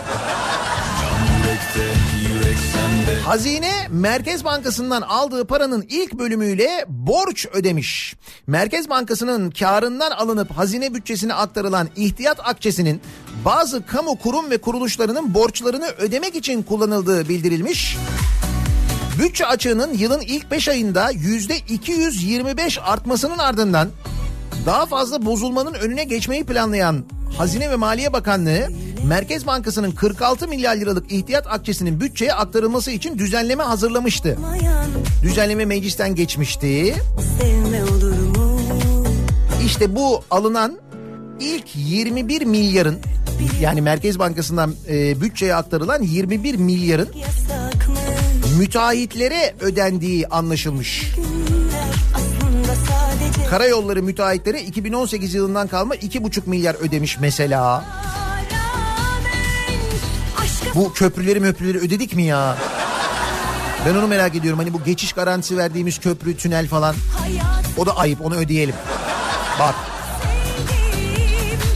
Hazine Merkez Bankası'ndan aldığı paranın ilk bölümüyle borç ödemiş. Merkez Bankası'nın karından alınıp hazine bütçesine aktarılan ihtiyat akçesinin bazı kamu kurum ve kuruluşlarının borçlarını ödemek için kullanıldığı bildirilmiş. Bütçe açığının yılın ilk 5 ayında %225 artmasının ardından daha fazla bozulmanın önüne geçmeyi planlayan Hazine ve Maliye Bakanlığı Merkez Bankası'nın 46 milyar liralık ihtiyat akçesinin bütçeye aktarılması için düzenleme hazırlamıştı. Düzenleme meclisten geçmişti. İşte bu alınan ilk 21 milyarın yani Merkez Bankası'ndan e, bütçeye aktarılan 21 milyarın müteahhitlere ödendiği anlaşılmış.
Sadece
Karayolları müteahhitleri 2018 yılından kalma 2,5 milyar ödemiş mesela. Bu köprüleri möprüleri ödedik mi ya? Ben onu merak ediyorum. Hani bu geçiş garantisi verdiğimiz köprü, tünel falan. O da ayıp onu ödeyelim. Bak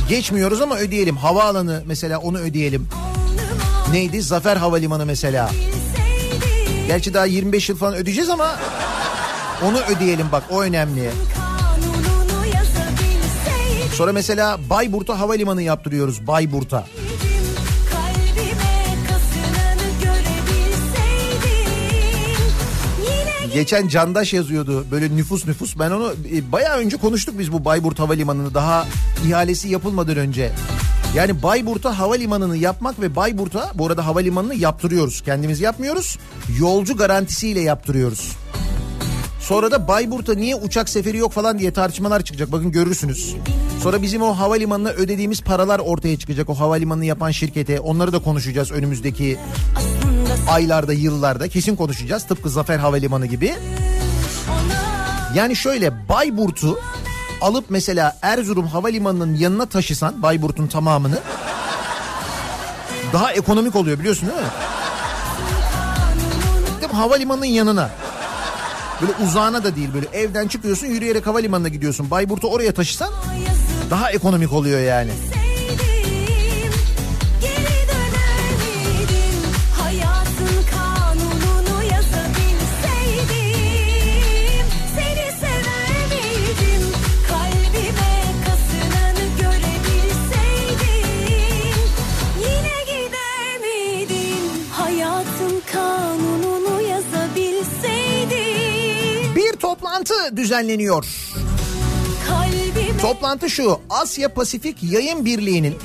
geçmiyoruz ama ödeyelim. Havaalanı mesela onu ödeyelim. Neydi? Zafer Havalimanı mesela. Gerçi daha 25 yıl falan ödeyeceğiz ama onu ödeyelim bak o önemli. Sonra mesela Bayburt'a havalimanı yaptırıyoruz Bayburt'a. Geçen Candaş yazıyordu böyle nüfus nüfus. Ben onu e, bayağı önce konuştuk biz bu Bayburt Havalimanı'nı daha ihalesi yapılmadan önce. Yani Bayburt'a havalimanını yapmak ve Bayburt'a bu arada havalimanını yaptırıyoruz. Kendimiz yapmıyoruz. Yolcu garantisiyle yaptırıyoruz. Sonra da Bayburt'a niye uçak seferi yok falan diye tartışmalar çıkacak. Bakın görürsünüz. Sonra bizim o havalimanına ödediğimiz paralar ortaya çıkacak. O havalimanını yapan şirkete. Onları da konuşacağız önümüzdeki aylarda, yıllarda. Kesin konuşacağız. Tıpkı Zafer Havalimanı gibi. Yani şöyle Bayburt'u alıp mesela Erzurum Havalimanı'nın yanına taşısan Bayburt'un tamamını daha ekonomik oluyor biliyorsun? Değil mi? Havalimanının yanına. Böyle uzağına da değil böyle evden çıkıyorsun yürüyerek havalimanına gidiyorsun. Bayburt'u oraya taşısan daha ekonomik oluyor yani. Düzenleniyor.
Kalbime
Toplantı şu Asya Pasifik Yayın Birliği'nin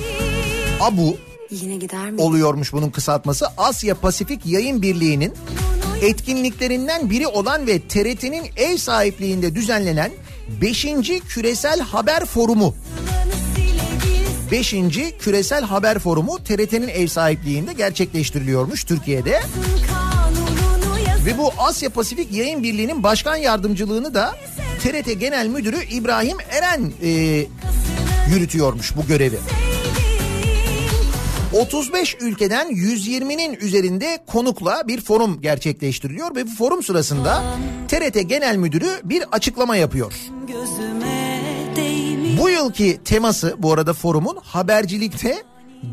ABU oluyormuş bunun kısaltması. Asya Pasifik Yayın Birliği'nin etkinliklerinden biri olan ve TRT'nin ev sahipliğinde düzenlenen 5. Küresel Haber Forumu. 5. Küresel Haber Forumu TRT'nin ev sahipliğinde gerçekleştiriliyormuş Türkiye'de. Ve bu Asya Pasifik Yayın Birliği'nin başkan yardımcılığını da TRT Genel Müdürü İbrahim Eren e, yürütüyormuş bu görevi. 35 ülkeden 120'nin üzerinde konukla bir forum gerçekleştiriliyor ve bu forum sırasında TRT Genel Müdürü bir açıklama yapıyor. Bu yılki teması bu arada forumun habercilikte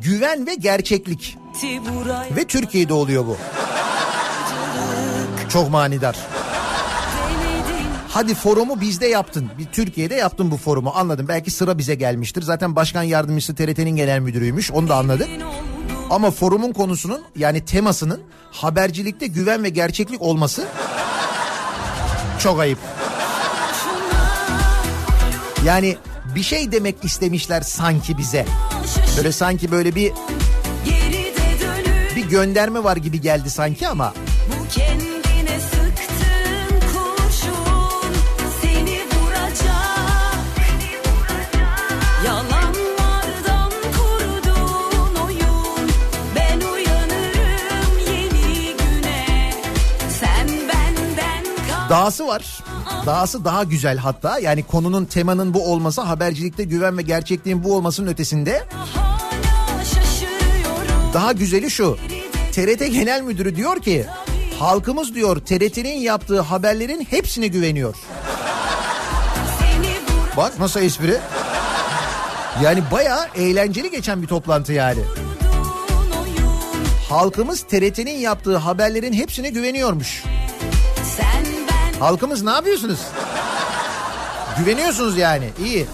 güven ve gerçeklik ve Türkiye'de oluyor bu. Çok manidar. Hadi forumu bizde yaptın. Bir Türkiye'de yaptın bu forumu anladım. Belki sıra bize gelmiştir. Zaten başkan yardımcısı TRT'nin genel müdürüymüş. Onu da anladık. Ama forumun konusunun yani temasının habercilikte güven ve gerçeklik olması çok ayıp. Yani bir şey demek istemişler sanki bize. Böyle sanki böyle bir bir gönderme var gibi geldi sanki ama Dahası var. Dahası daha güzel hatta. Yani konunun temanın bu olması habercilikte güven ve gerçekliğin bu olmasının ötesinde daha güzeli şu. TRT Genel Müdürü diyor ki halkımız diyor TRT'nin yaptığı haberlerin hepsine güveniyor. Bak nasıl espri. Yani bayağı eğlenceli geçen bir toplantı yani. Halkımız TRT'nin yaptığı haberlerin hepsine güveniyormuş.
sen
Halkımız ne yapıyorsunuz? Güveniyorsunuz yani. İyi.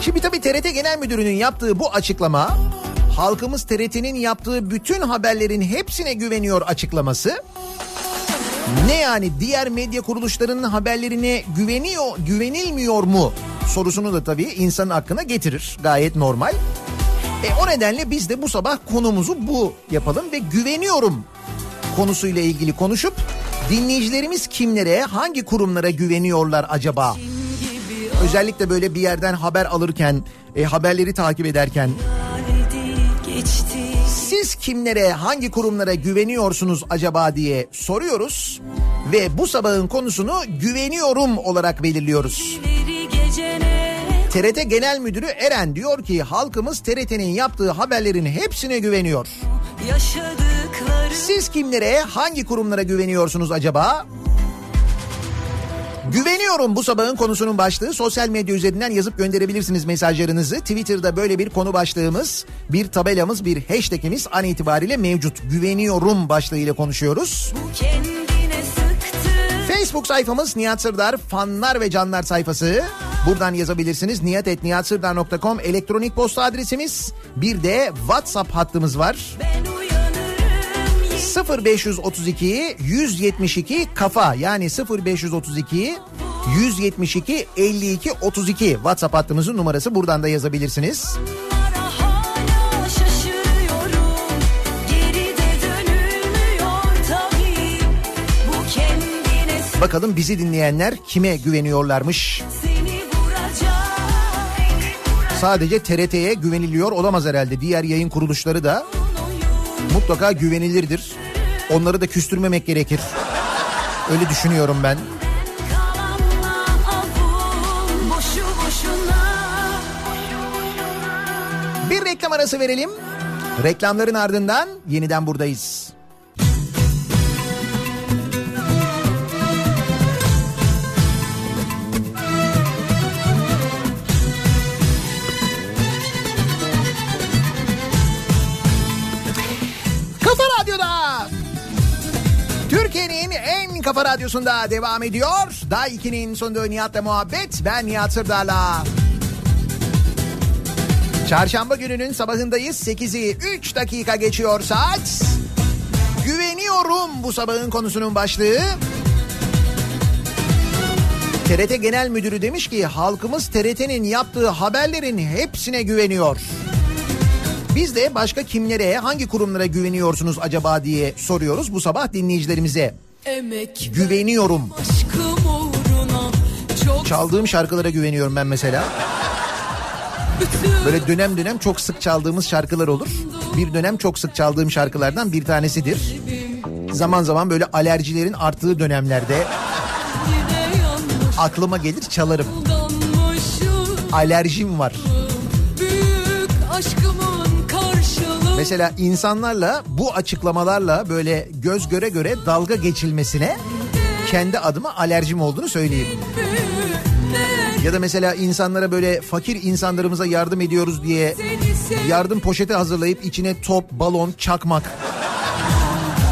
Şimdi tabii TRT Genel Müdürü'nün yaptığı bu açıklama halkımız TRT'nin yaptığı bütün haberlerin hepsine güveniyor açıklaması. Ne yani diğer medya kuruluşlarının haberlerine güveniyor, güvenilmiyor mu sorusunu da tabii insanın aklına getirir. Gayet normal. E o nedenle biz de bu sabah konumuzu bu yapalım ve güveniyorum konusuyla ilgili konuşup dinleyicilerimiz kimlere, hangi kurumlara güveniyorlar acaba? Özellikle böyle bir yerden haber alırken, e, haberleri takip ederken siz kimlere, hangi kurumlara güveniyorsunuz acaba diye soruyoruz ve bu sabahın konusunu güveniyorum olarak belirliyoruz.
gecene
TRT Genel Müdürü Eren diyor ki halkımız TRT'nin yaptığı haberlerin hepsine güveniyor. Siz kimlere, hangi kurumlara güveniyorsunuz acaba? Güveniyorum bu sabahın konusunun başlığı. Sosyal medya üzerinden yazıp gönderebilirsiniz mesajlarınızı. Twitter'da böyle bir konu başlığımız, bir tabelamız, bir hashtagimiz an itibariyle mevcut. Güveniyorum başlığıyla konuşuyoruz. Facebook sayfamız Nihat Sırdar fanlar ve canlar sayfası. Buradan yazabilirsiniz. niyatetniyatsırdar.com elektronik posta adresimiz. Bir de WhatsApp hattımız var.
Ben uyanırım
0532 172 kafa yani 0532 172 52 32 WhatsApp hattımızın numarası buradan da yazabilirsiniz.
tabii
Bakalım bizi dinleyenler kime güveniyorlarmış? Sadece TRT'ye güveniliyor olamaz herhalde. Diğer yayın kuruluşları da mutlaka güvenilirdir. Onları da küstürmemek gerekir. Öyle düşünüyorum ben. Bir reklam arası verelim. Reklamların ardından yeniden buradayız. Kafa radyosunda devam ediyor. Daha 2'nin sonunda Nihat'la muhabbet. Ben Nihat Sırdar'la. Çarşamba gününün sabahındayız. 8'i 3 dakika geçiyor saat. Güveniyorum bu sabahın konusunun başlığı. TRT Genel Müdürü demiş ki halkımız TRT'nin yaptığı haberlerin hepsine güveniyor. Biz de başka kimlere, hangi kurumlara güveniyorsunuz acaba diye soruyoruz bu sabah dinleyicilerimize.
Emek
Güveniyorum.
uğruna
Çaldığım şarkılara güveniyorum ben mesela. Böyle dönem dönem çok sık çaldığımız şarkılar olur. Bir dönem çok sık çaldığım şarkılardan bir tanesidir. Zaman zaman böyle alerjilerin arttığı dönemlerde aklıma gelir çalarım. Alerjim var. Mesela insanlarla bu açıklamalarla böyle göz göre göre dalga geçilmesine kendi adıma alerjim olduğunu söyleyeyim. Ya da mesela insanlara böyle fakir insanlarımıza yardım ediyoruz diye yardım poşeti hazırlayıp içine top, balon, çakmak,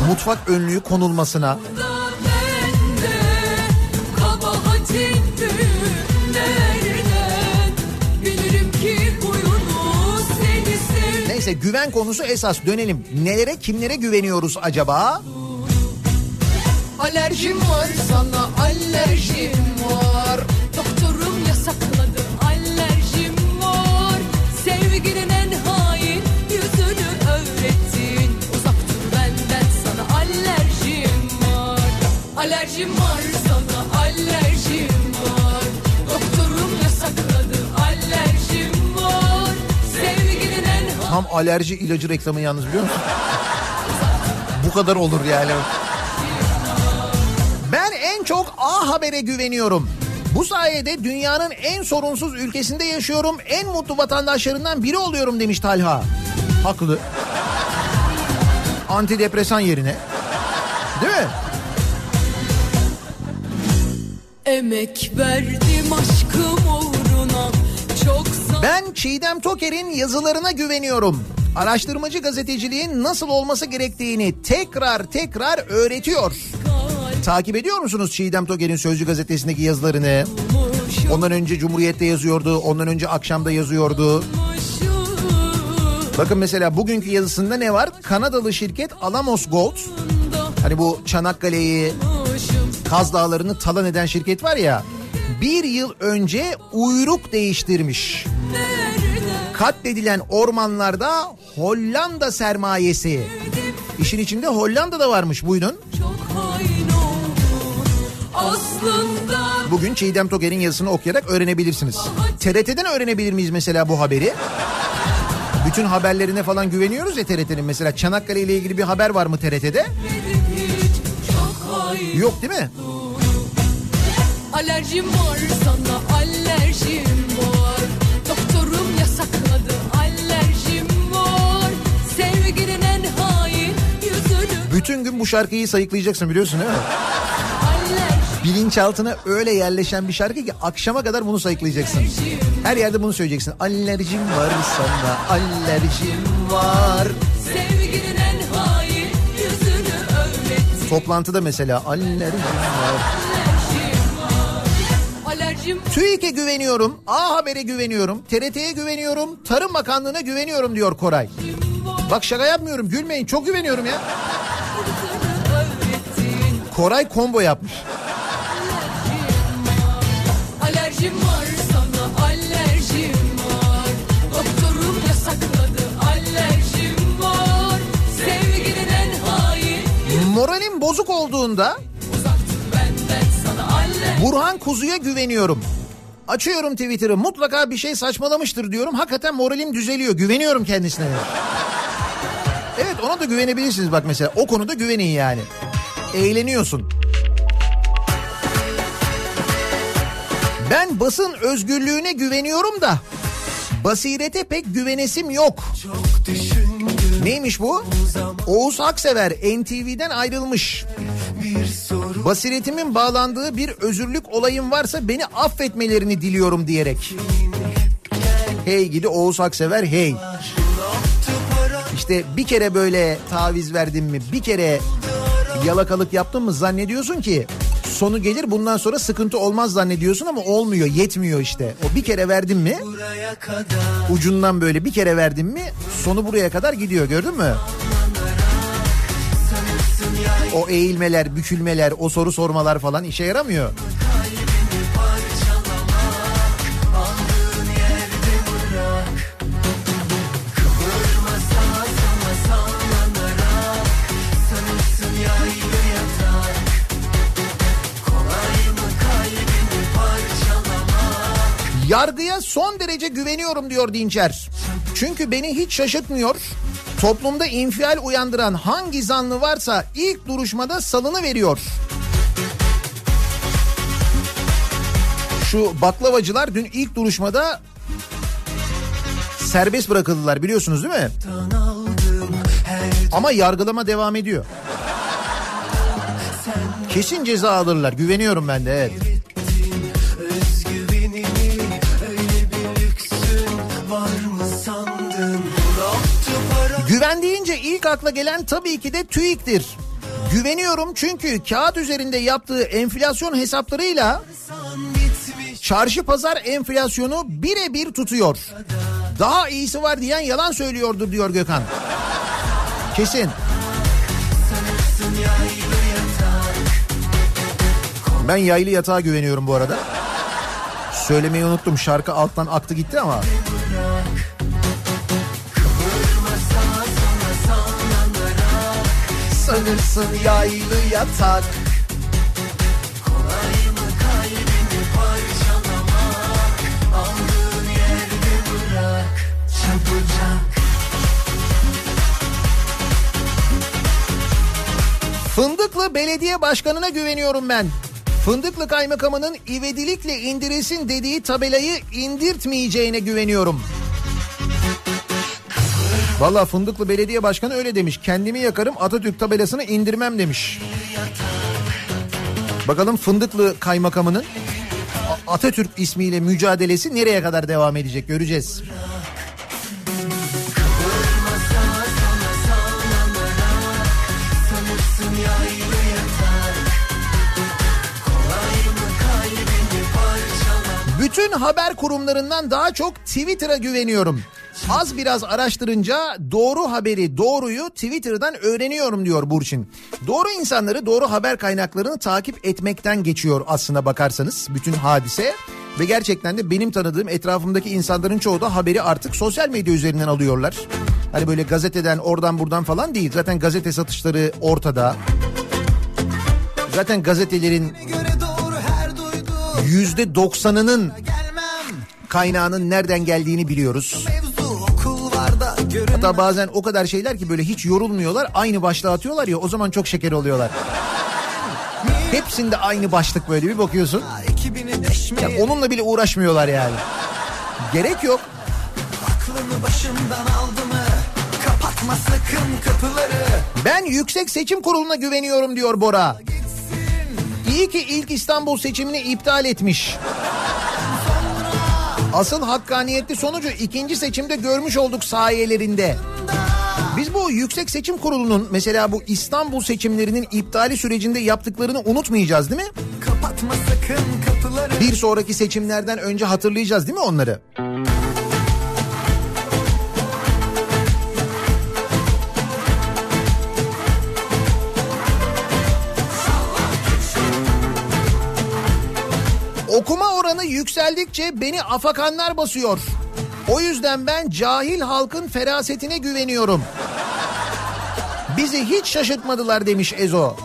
mutfak önlüğü konulmasına Neyse güven konusu esas dönelim. Nelere kimlere güveniyoruz acaba?
Alerjim var sana alerjim
alerji ilacı reklamı yalnız biliyor musun? Bu kadar olur yani. Ben en çok A Haber'e güveniyorum. Bu sayede dünyanın en sorunsuz ülkesinde yaşıyorum. En mutlu vatandaşlarından biri oluyorum demiş Talha. Haklı. Antidepresan yerine. Değil mi?
Emek verdim
Ben Çiğdem Toker'in yazılarına güveniyorum. Araştırmacı gazeteciliğin nasıl olması gerektiğini tekrar tekrar öğretiyor. Takip ediyor musunuz Çiğdem Toker'in Sözcü gazetesindeki yazılarını? Ondan önce Cumhuriyet'te yazıyordu, ondan önce akşamda yazıyordu. Bakın mesela bugünkü yazısında ne var? Kanadalı şirket Alamos Gold. Hani bu Çanakkale'yi, Kaz Dağları'nı talan eden şirket var ya. Bir yıl önce uyruk değiştirmiş. Katledilen ormanlarda Hollanda sermayesi. İşin içinde Hollanda da varmış buyurun. Bugün Çiğdem Toker'in yazısını okuyarak öğrenebilirsiniz. TRT'den öğrenebilir miyiz mesela bu haberi? Bütün haberlerine falan güveniyoruz ya TRT'nin. Mesela Çanakkale ile ilgili bir haber var mı TRT'de?
hiç
Yok değil mi?
Alerjim var sana alerjim
Bütün gün bu şarkıyı sayıklayacaksın biliyorsun değil mi? bilinçaltına öyle yerleşen bir şarkı ki akşama kadar bunu sayıklayacaksın. Her yerde bunu söyleyeceksin. Alerjim var sana, alerjim var.
Hain
Toplantıda mesela alerjim var. TÜİK'e güveniyorum, A Haber'e güveniyorum, TRT'ye güveniyorum, Tarım Bakanlığı'na güveniyorum diyor Koray. Bak şaka yapmıyorum gülmeyin çok güveniyorum ya. Koray combo yapmış.
Alerjim var sana alerjim var Doktorum yasakladı alerjim var Sevginin en hain
Moralim bozuk olduğunda Burhan Kuzu'ya güveniyorum. Açıyorum Twitter'ı mutlaka bir şey saçmalamıştır diyorum. Hakikaten moralim düzeliyor. Güveniyorum kendisine. Evet ona da güvenebilirsiniz bak mesela. O konuda güvenin yani. Eğleniyorsun. Ben basın özgürlüğüne güveniyorum da basirete pek güvenesim yok. Neymiş bu? Oğuz Aksever NTV'den ayrılmış. Basiretimin bağlandığı bir özürlük olayım varsa beni affetmelerini diliyorum diyerek. Hey gidi Oğuz Aksever hey. İşte bir kere böyle taviz verdin mi bir kere yalakalık yaptın mı zannediyorsun ki sonu gelir bundan sonra sıkıntı olmaz zannediyorsun ama olmuyor yetmiyor işte. O bir kere verdin mi ucundan böyle bir kere verdin mi sonu buraya kadar gidiyor gördün mü? O eğilmeler, bükülmeler, o soru sormalar falan işe yaramıyor. Yargıya son derece güveniyorum diyor Dinçer. Çünkü beni hiç şaşırtmıyor. Toplumda infial uyandıran hangi zanlı varsa ilk duruşmada salını veriyor. Şu baklavacılar dün ilk duruşmada serbest bırakıldılar biliyorsunuz değil mi? Ama yargılama devam ediyor. Kesin ceza alırlar güveniyorum ben de evet. Güven deyince ilk akla gelen tabii ki de TÜİK'tir. Güveniyorum çünkü kağıt üzerinde yaptığı enflasyon hesaplarıyla çarşı pazar enflasyonu birebir tutuyor. Daha iyisi var diyen yalan söylüyordur diyor Gökhan. Kesin. Ben yaylı yatağa güveniyorum bu arada. Söylemeyi unuttum şarkı alttan aktı gitti ama. Sanırsın yaylı yatak. Fındıklı Belediye Başkanı'na güveniyorum ben. Fındıklı Kaymakamı'nın ivedilikle indirilsin dediği tabelayı indirtmeyeceğine güveniyorum. Valla Fındıklı Belediye Başkanı öyle demiş. Kendimi yakarım Atatürk tabelasını indirmem demiş. Bakalım Fındıklı Kaymakamı'nın Atatürk ismiyle mücadelesi nereye kadar devam edecek göreceğiz. Bütün haber kurumlarından daha çok Twitter'a güveniyorum. Az biraz araştırınca doğru haberi, doğruyu Twitter'dan öğreniyorum diyor Burçin. Doğru insanları, doğru haber kaynaklarını takip etmekten geçiyor aslında bakarsanız bütün hadise. Ve gerçekten de benim tanıdığım etrafımdaki insanların çoğu da haberi artık sosyal medya üzerinden alıyorlar. Hani böyle gazeteden oradan buradan falan değil. Zaten gazete satışları ortada. Zaten gazetelerin yüzde doksanının kaynağının nereden geldiğini biliyoruz. Hatta bazen o kadar şeyler ki böyle hiç yorulmuyorlar aynı başlığı atıyorlar ya o zaman çok şeker oluyorlar. [LAUGHS] Hepsinde aynı başlık böyle bir bakıyorsun. Ya onunla bile uğraşmıyorlar yani. Gerek yok.
Aklını başımdan aldı mı? Kapatma sakın kapıları.
Ben Yüksek Seçim Kurulu'na güveniyorum diyor Bora. İyi ki ilk İstanbul seçimini iptal etmiş. Asıl hakkaniyetli sonucu ikinci seçimde görmüş olduk sayelerinde. Biz bu Yüksek Seçim Kurulu'nun mesela bu İstanbul seçimlerinin iptali sürecinde yaptıklarını unutmayacağız değil mi?
Kapatma sakın kapıları
Bir sonraki seçimlerden önce hatırlayacağız değil mi onları? Yükseldikçe beni afakanlar basıyor. O yüzden ben cahil halkın ferasetine güveniyorum. Bizi hiç şaşırtmadılar demiş Ezo.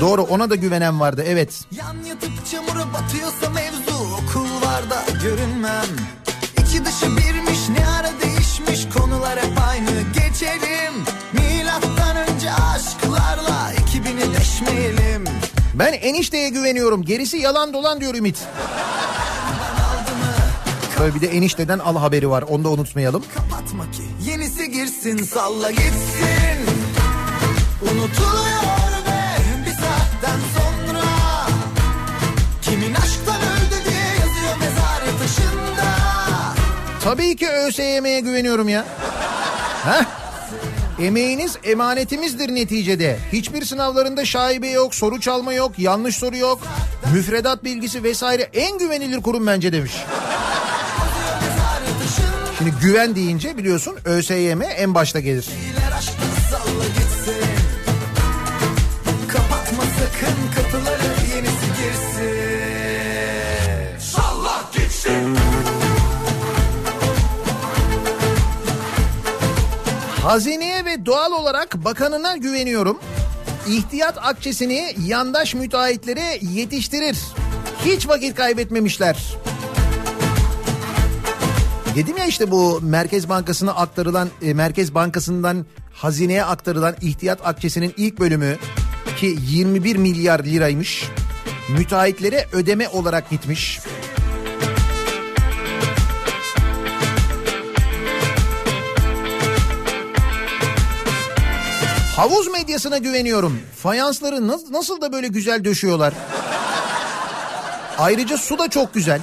Doğru ona da güvenen vardı evet.
Yan yatıp çamura batıyorsa mevzu okullarda görünmem İki dışı birmiş ne ara değişmiş konular hep aynı geçelim Milattan önce aşklarla 2000'i deşmeyelim
Ben enişteye güveniyorum. Gerisi yalan dolan diyor Ümit. Böyle bir de enişteden al haberi var. Onu da unutmayalım.
Kapatma ki yenisi girsin salla gitsin Unutuluyor ve bir saatten sonra Kimin aşktan öldü diye yazıyor mezarı taşında
Tabii ki ÖSYM'ye güveniyorum ya. Heh. Emeğiniz emanetimizdir neticede. Hiçbir sınavlarında şaibe yok, soru çalma yok, yanlış soru yok. Müfredat bilgisi vesaire en güvenilir kurum bence demiş. Şimdi güven deyince biliyorsun ÖSYM en başta gelir. Hazineye ve doğal olarak bakanına güveniyorum. İhtiyat akçesini yandaş müteahhitlere yetiştirir. Hiç vakit kaybetmemişler. Dedim ya işte bu Merkez Bankası'na aktarılan, e, Merkez Bankası'ndan hazineye aktarılan ihtiyat akçesinin ilk bölümü ki 21 milyar liraymış. Müteahhitlere ödeme olarak gitmiş. Havuz medyasına güveniyorum. Fayansları nasıl, nasıl da böyle güzel döşüyorlar. Ayrıca su da çok güzel.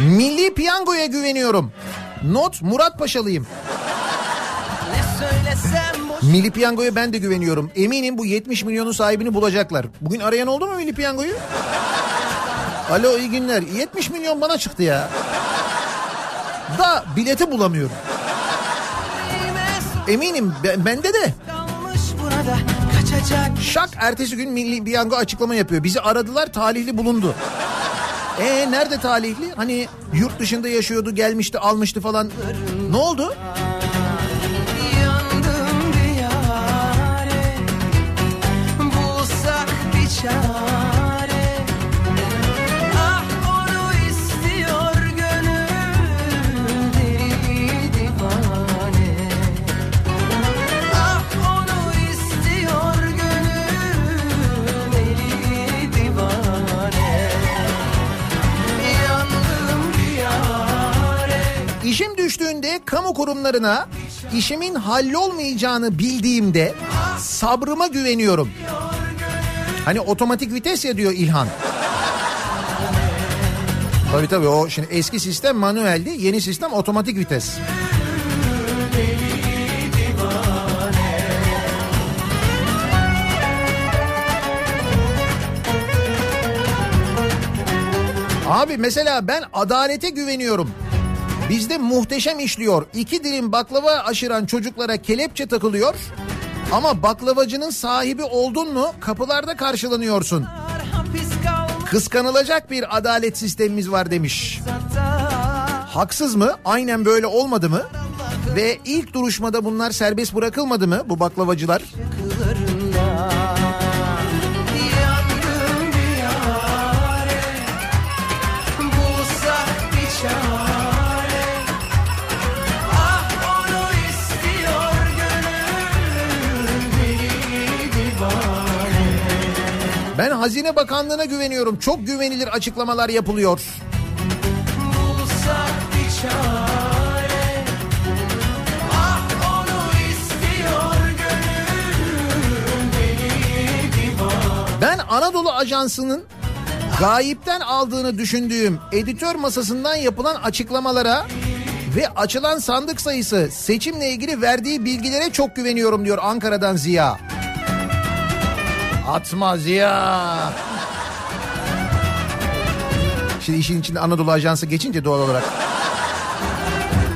Milli Piyango'ya güveniyorum. Not Murat Paşalıyım. Milli Piyango'ya ben de güveniyorum. Eminim bu 70 milyonun sahibini bulacaklar. Bugün arayan oldu mu Milli Piyango'yu? Alo iyi günler. 70 milyon bana çıktı ya. Da bileti bulamıyorum. Eminim ben- bende de. Şak ertesi gün Milli Piyango açıklama yapıyor. Bizi aradılar talihli bulundu. E nerede talihli? Hani yurt dışında yaşıyordu gelmişti almıştı falan. Ne oldu?
Çare. Ah onu istiyor gönül Deli divane. Ah onu istiyor gönül Deli divane. Yandım diyare
İşim düştüğünde kamu kurumlarına işimin hallolmayacağını bildiğimde sabrıma güveniyorum. Hani otomatik vites ya diyor İlhan. Tabii tabii o şimdi eski sistem manueldi yeni sistem otomatik vites. Abi mesela ben adalete güveniyorum. Bizde muhteşem işliyor. İki dilim baklava aşıran çocuklara kelepçe takılıyor. Ama baklavacının sahibi oldun mu kapılarda karşılanıyorsun. Kıskanılacak bir adalet sistemimiz var demiş. Haksız mı? Aynen böyle olmadı mı? Ve ilk duruşmada bunlar serbest bırakılmadı mı bu baklavacılar? Hazine Bakanlığı'na güveniyorum. Çok güvenilir açıklamalar yapılıyor. Ben Anadolu Ajansı'nın gayipten aldığını düşündüğüm editör masasından yapılan açıklamalara ve açılan sandık sayısı seçimle ilgili verdiği bilgilere çok güveniyorum diyor Ankara'dan Ziya. Atma Ziya. Şimdi işin içinde Anadolu Ajansı geçince doğal olarak.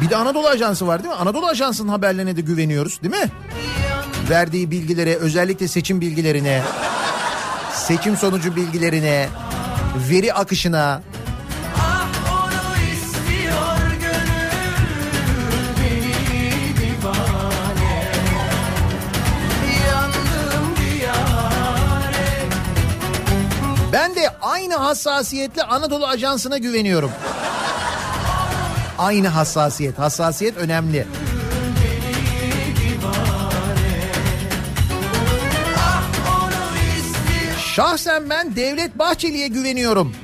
Bir de Anadolu Ajansı var değil mi? Anadolu Ajansı'nın haberlerine de güveniyoruz değil mi? Verdiği bilgilere özellikle seçim bilgilerine, seçim sonucu bilgilerine, veri akışına, hassasiyetle Anadolu Ajansı'na güveniyorum. Aynı hassasiyet. Hassasiyet önemli. Şahsen ben Devlet Bahçeli'ye güveniyorum.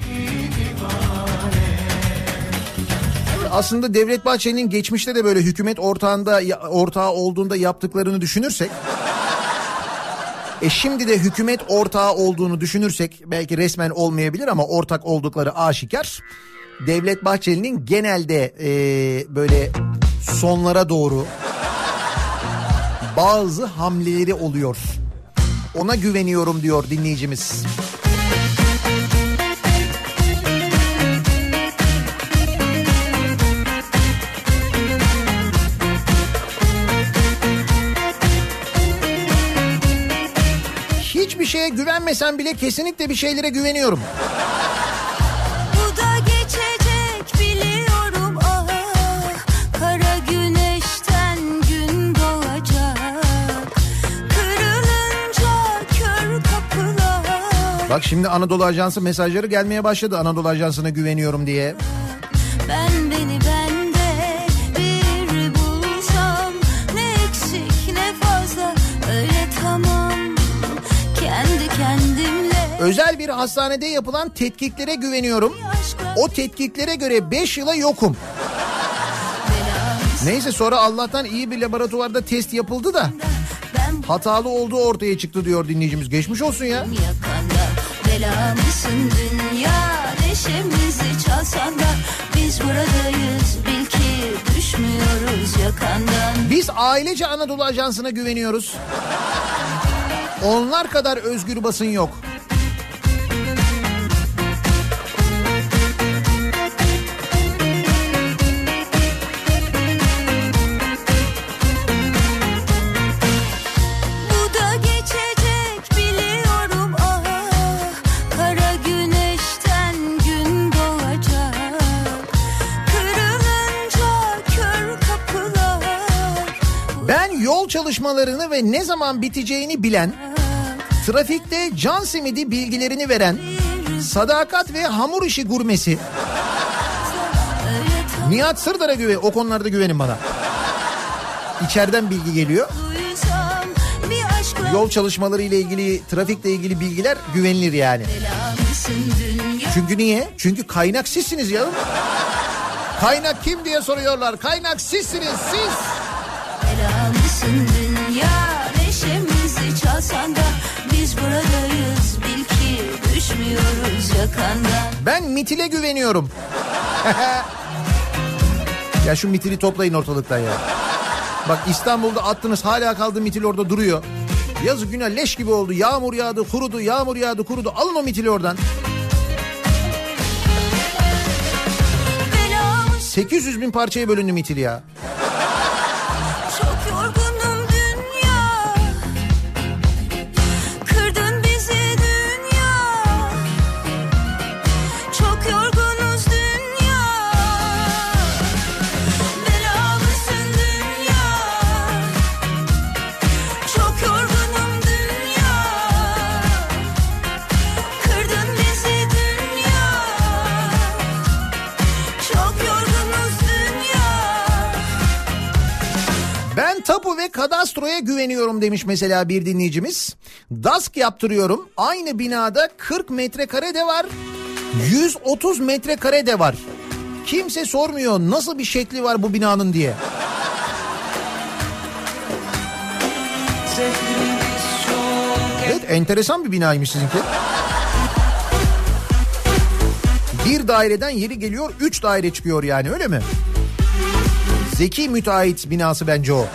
Aslında Devlet Bahçeli'nin geçmişte de böyle hükümet ortağında ortağı olduğunda yaptıklarını düşünürsek e şimdi de hükümet ortağı olduğunu düşünürsek belki resmen olmayabilir ama ortak oldukları aşikar. Devlet Bahçeli'nin genelde e, böyle sonlara doğru bazı hamleleri oluyor. Ona güveniyorum diyor dinleyicimiz. Hiçbir şeye güvenmesem bile kesinlikle bir şeylere güveniyorum.
Ah
Bak şimdi Anadolu Ajansı mesajları gelmeye başladı. Anadolu Ajansı'na güveniyorum diye. Özel bir hastanede yapılan tetkiklere güveniyorum. O tetkiklere göre 5 yıla yokum. Neyse sonra Allah'tan iyi bir laboratuvarda test yapıldı da hatalı olduğu ortaya çıktı diyor dinleyicimiz. Geçmiş olsun ya.
Bela dünya neşemizi çalsan da Biz buradayız bil ki düşmüyoruz yakandan
Biz ailece Anadolu Ajansı'na güveniyoruz. Onlar kadar özgür basın yok. Çalışmalarını ve ne zaman biteceğini bilen, trafikte can simidi bilgilerini veren, sadakat ve hamur işi gurmesi Nihat Sırdar'a güven, o konularda güvenin bana. İçeriden bilgi geliyor. Yol çalışmaları ile ilgili, trafikle ilgili bilgiler güvenilir yani. Çünkü niye? Çünkü kaynak sizsiniz ya. Kaynak kim diye soruyorlar. Kaynak sizsiniz siz.
Buradayız bil ki düşmüyoruz yakandan
Ben mitile güveniyorum. [LAUGHS] ya şu mitili toplayın ortalıktan ya. Bak İstanbul'da attınız hala kaldı mitil orada duruyor. Yazı günah leş gibi oldu. Yağmur yağdı, kurudu, yağmur yağdı, kurudu. Alın o mitili oradan.
Bela mısın
800 bin parçaya bölündü mitil ya. Maestro'ya güveniyorum demiş mesela bir dinleyicimiz. Dask yaptırıyorum. Aynı binada 40 metrekare de var. 130 metrekare de var. Kimse sormuyor nasıl bir şekli var bu binanın diye. Evet enteresan bir binaymış sizinki. Bir daireden yeri geliyor üç daire çıkıyor yani öyle mi? Zeki müteahhit binası bence o.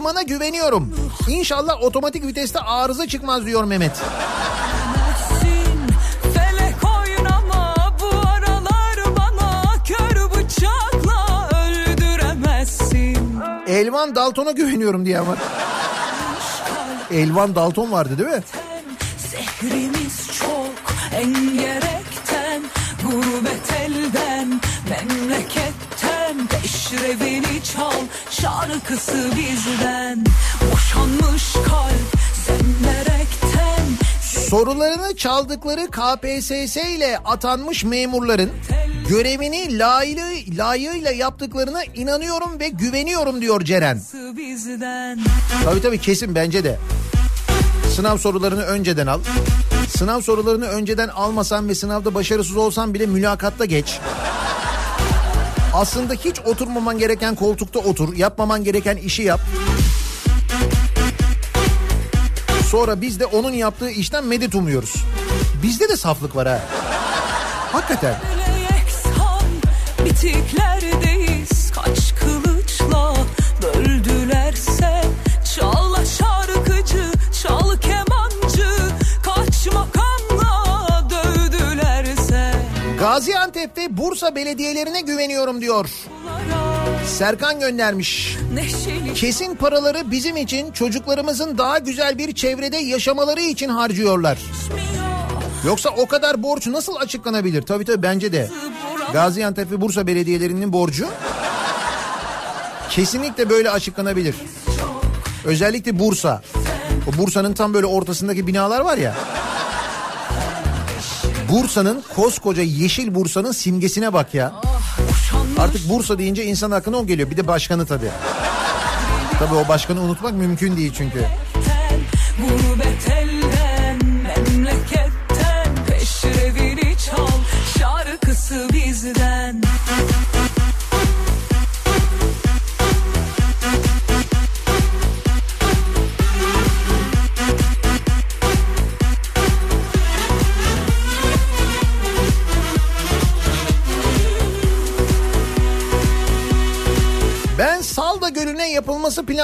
şanzımana güveniyorum. İnşallah otomatik viteste arıza çıkmaz diyor Mehmet. Elvan Dalton'a güveniyorum diye var. Elvan Dalton vardı değil mi?
Zehrimiz çok engerekten Gurbet elden memleketten Peşrevini çal şarkısı bizden Boşanmış kalp zemberekten
Sorularını çaldıkları KPSS ile atanmış memurların görevini layığı, layığıyla yaptıklarına inanıyorum ve güveniyorum diyor Ceren. Tabii tabii kesin bence de. Sınav sorularını önceden al. Sınav sorularını önceden almasan ve sınavda başarısız olsan bile mülakatta geç. Aslında hiç oturmaman gereken koltukta otur. Yapmaman gereken işi yap. Sonra biz de onun yaptığı işten medet umuyoruz. Bizde de saflık var ha. Hakikaten.
Yerle
Gaziantep ve Bursa belediyelerine güveniyorum diyor. Serkan göndermiş. Kesin paraları bizim için çocuklarımızın daha güzel bir çevrede yaşamaları için harcıyorlar. Yoksa o kadar borç nasıl açıklanabilir? Tabii tabii bence de. Gaziantep ve Bursa belediyelerinin borcu kesinlikle böyle açıklanabilir. Özellikle Bursa. O Bursa'nın tam böyle ortasındaki binalar var ya. Bursa'nın koskoca yeşil Bursa'nın simgesine bak ya. Artık Bursa deyince insan aklına o geliyor. Bir de başkanı tabii. Tabii o başkanı unutmak mümkün değil çünkü.
Bizden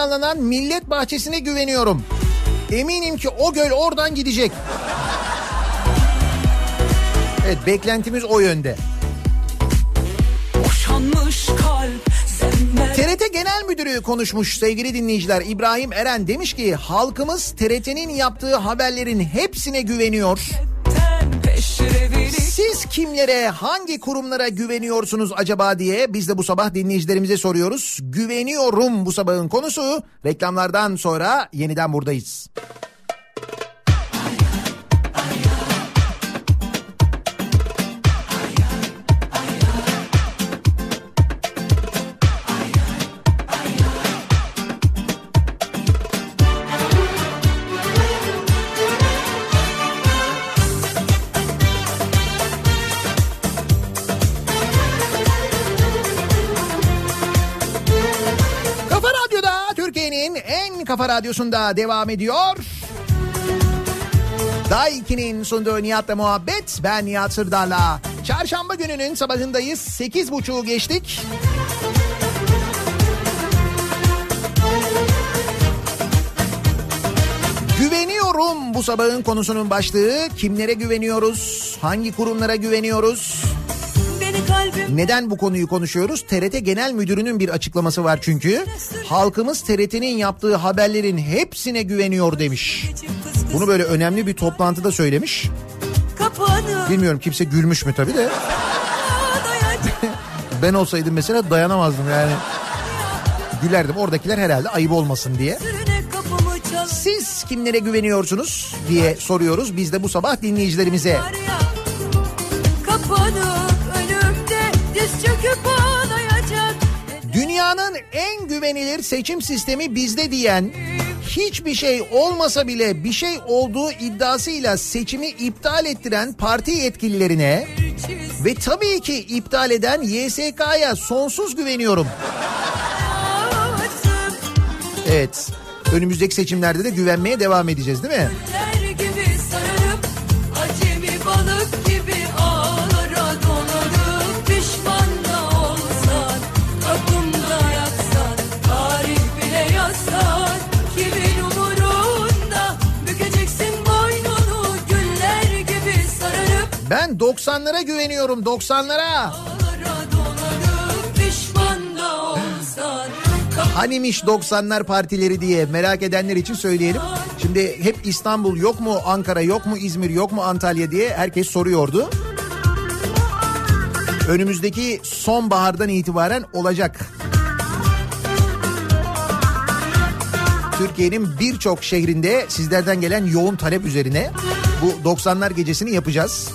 planlanan millet bahçesine güveniyorum. Eminim ki o göl oradan gidecek. Evet beklentimiz o yönde. TRT Genel Müdürü konuşmuş sevgili dinleyiciler. İbrahim Eren demiş ki halkımız TRT'nin yaptığı haberlerin hepsine güveniyor.
peşrevini
Siz kimlere, hangi kurumlara güveniyorsunuz acaba diye biz de bu sabah dinleyicilerimize soruyoruz. Güveniyorum bu sabahın konusu. Reklamlardan sonra yeniden buradayız. Kafa radyosunda devam ediyor. Day 2'nin sunduğu Nihat'la muhabbet. Ben Nihat Sırdar'la. Çarşamba gününün sabahındayız. 8.30'u geçtik. Güveniyorum bu sabahın konusunun başlığı. Kimlere güveniyoruz? Hangi kurumlara güveniyoruz? Neden bu konuyu konuşuyoruz? TRT Genel Müdürü'nün bir açıklaması var çünkü. Halkımız TRT'nin yaptığı haberlerin hepsine güveniyor demiş. Bunu böyle önemli bir toplantıda söylemiş. Bilmiyorum kimse gülmüş mü tabii de. [LAUGHS] Ben olsaydım mesela dayanamazdım yani. Gülerdim oradakiler herhalde ayıp olmasın diye. Siz kimlere güveniyorsunuz diye soruyoruz biz de bu sabah dinleyicilerimize.
ya
Dünyanın en güvenilir seçim sistemi bizde diyen hiçbir şey olmasa bile bir şey olduğu iddiasıyla seçimi iptal ettiren parti yetkililerine ve tabii ki iptal eden YSK'ya sonsuz güveniyorum. Evet. Önümüzdeki seçimlerde de güvenmeye devam edeceğiz değil mi? Ben 90'lara güveniyorum 90'lara.
ağlara dolanıp pişman da olsan kapımda
Hanimiş 90'lar partileri diye merak edenler için söyleyelim. Şimdi hep İstanbul yok mu, Ankara yok mu, İzmir yok mu, Antalya diye herkes soruyordu. Önümüzdeki sonbahardan itibaren olacak. Türkiye'nin birçok şehrinde sizlerden gelen yoğun talep üzerine bu 90'lar gecesini yapacağız.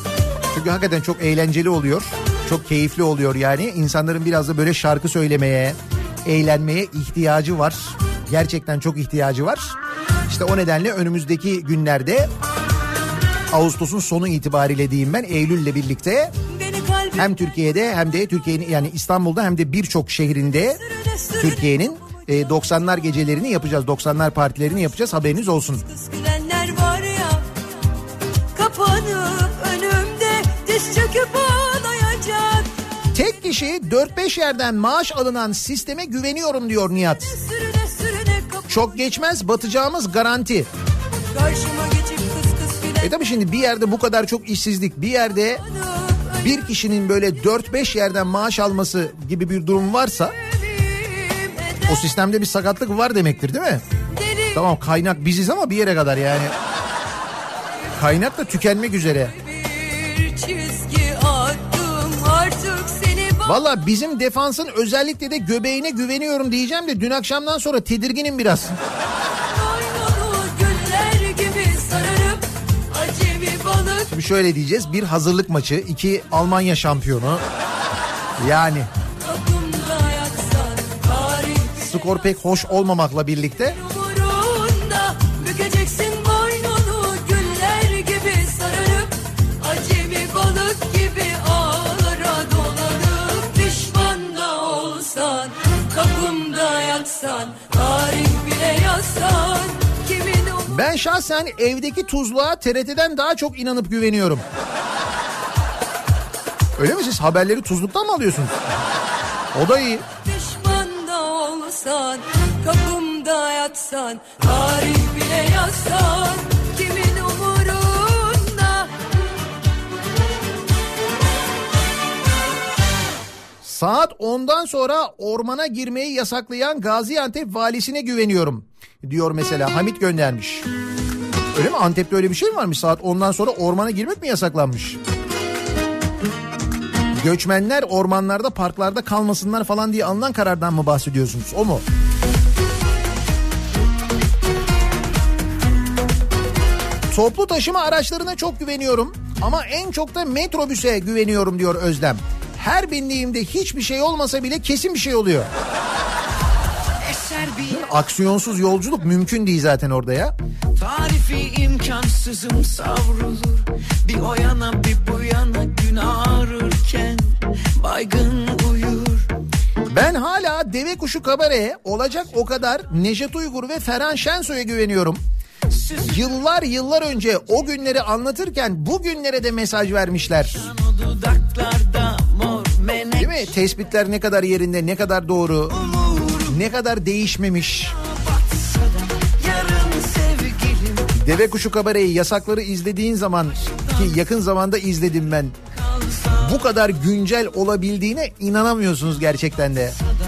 Çünkü hakikaten çok eğlenceli oluyor. Çok keyifli oluyor yani. İnsanların biraz da böyle şarkı söylemeye, eğlenmeye ihtiyacı var. Gerçekten çok ihtiyacı var. İşte o nedenle önümüzdeki günlerde Ağustos'un sonu itibariyle diyeyim ben Eylül'le birlikte hem Türkiye'de hem de Türkiye'nin yani İstanbul'da hem de birçok şehrinde Türkiye'nin e, 90'lar gecelerini yapacağız. 90'lar partilerini yapacağız. Haberiniz olsun. Kişi 4-5 yerden maaş alınan sisteme güveniyorum diyor Nihat. Çok geçmez batacağımız garanti. E tabi şimdi bir yerde bu kadar çok işsizlik bir yerde bir kişinin böyle 4-5 yerden maaş alması gibi bir durum varsa o sistemde bir sakatlık var demektir değil mi? Tamam kaynak biziz ama bir yere kadar yani. Kaynak da tükenmek üzere.
bir çizgi
Valla bizim defansın özellikle de göbeğine güveniyorum diyeceğim de dün akşamdan sonra tedirginim biraz. Şimdi şöyle diyeceğiz. Bir hazırlık maçı, iki Almanya şampiyonu. Yani skor pek hoş olmamakla birlikte
yatsan tarih bile yazsan kimin umurunda
ben şahsen evdeki tuzluğa TRT'den daha çok inanıp güveniyorum. Öyle mi siz haberleri tuzluktan mı alıyorsunuz? O da iyi.
Pişman da olsan kapımda yatsan tarih bile yazsan
Saat 10'dan sonra ormana girmeyi yasaklayan Gaziantep valisine güveniyorum. Diyor mesela Hamit göndermiş. Öyle mi? Antep'te öyle bir şey mi varmış? Saat 10'dan sonra ormana girmek mi yasaklanmış? Göçmenler ormanlarda parklarda kalmasınlar falan diye alınan karardan mı bahsediyorsunuz? O mu? Toplu taşıma araçlarına çok güveniyorum ama en çok da metrobüse güveniyorum diyor Özlem. Her bindiğimde hiçbir şey olmasa bile kesin bir şey oluyor. Aksiyonsuz yolculuk mümkün değil zaten orada ya.
tarifi imkansızım savrulur Bir o yana bir bu yana gün ağrırken Baygın uyur
Ben hala Deve Kuşu Kabare'ye olacak o kadar Neşet Uygur ve Ferhan Şensoy'a güveniyorum. Yıllar yıllar önce o günleri anlatırken bugünlere de mesaj vermişler. Mi? Tespitler ne kadar yerinde, ne kadar doğru, ne kadar değişmemiş. Deve Kuşu Kabare'yi yasakları izlediğin zaman ki yakın zamanda izledim ben. Bu kadar güncel olabildiğine inanamıyorsunuz gerçekten de.
Yarın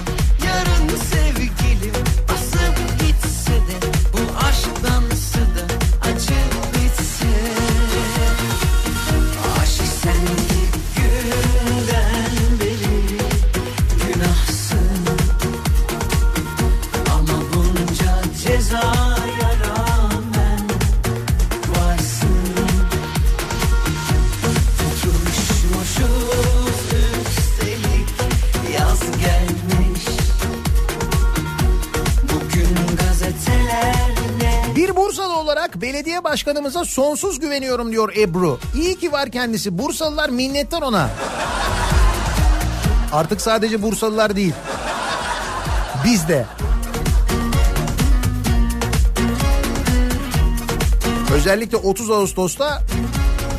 belediye başkanımıza sonsuz güveniyorum diyor Ebru. İyi ki var kendisi. Bursalılar minnettar ona. Artık sadece Bursalılar değil. Biz de. Özellikle 30 Ağustos'ta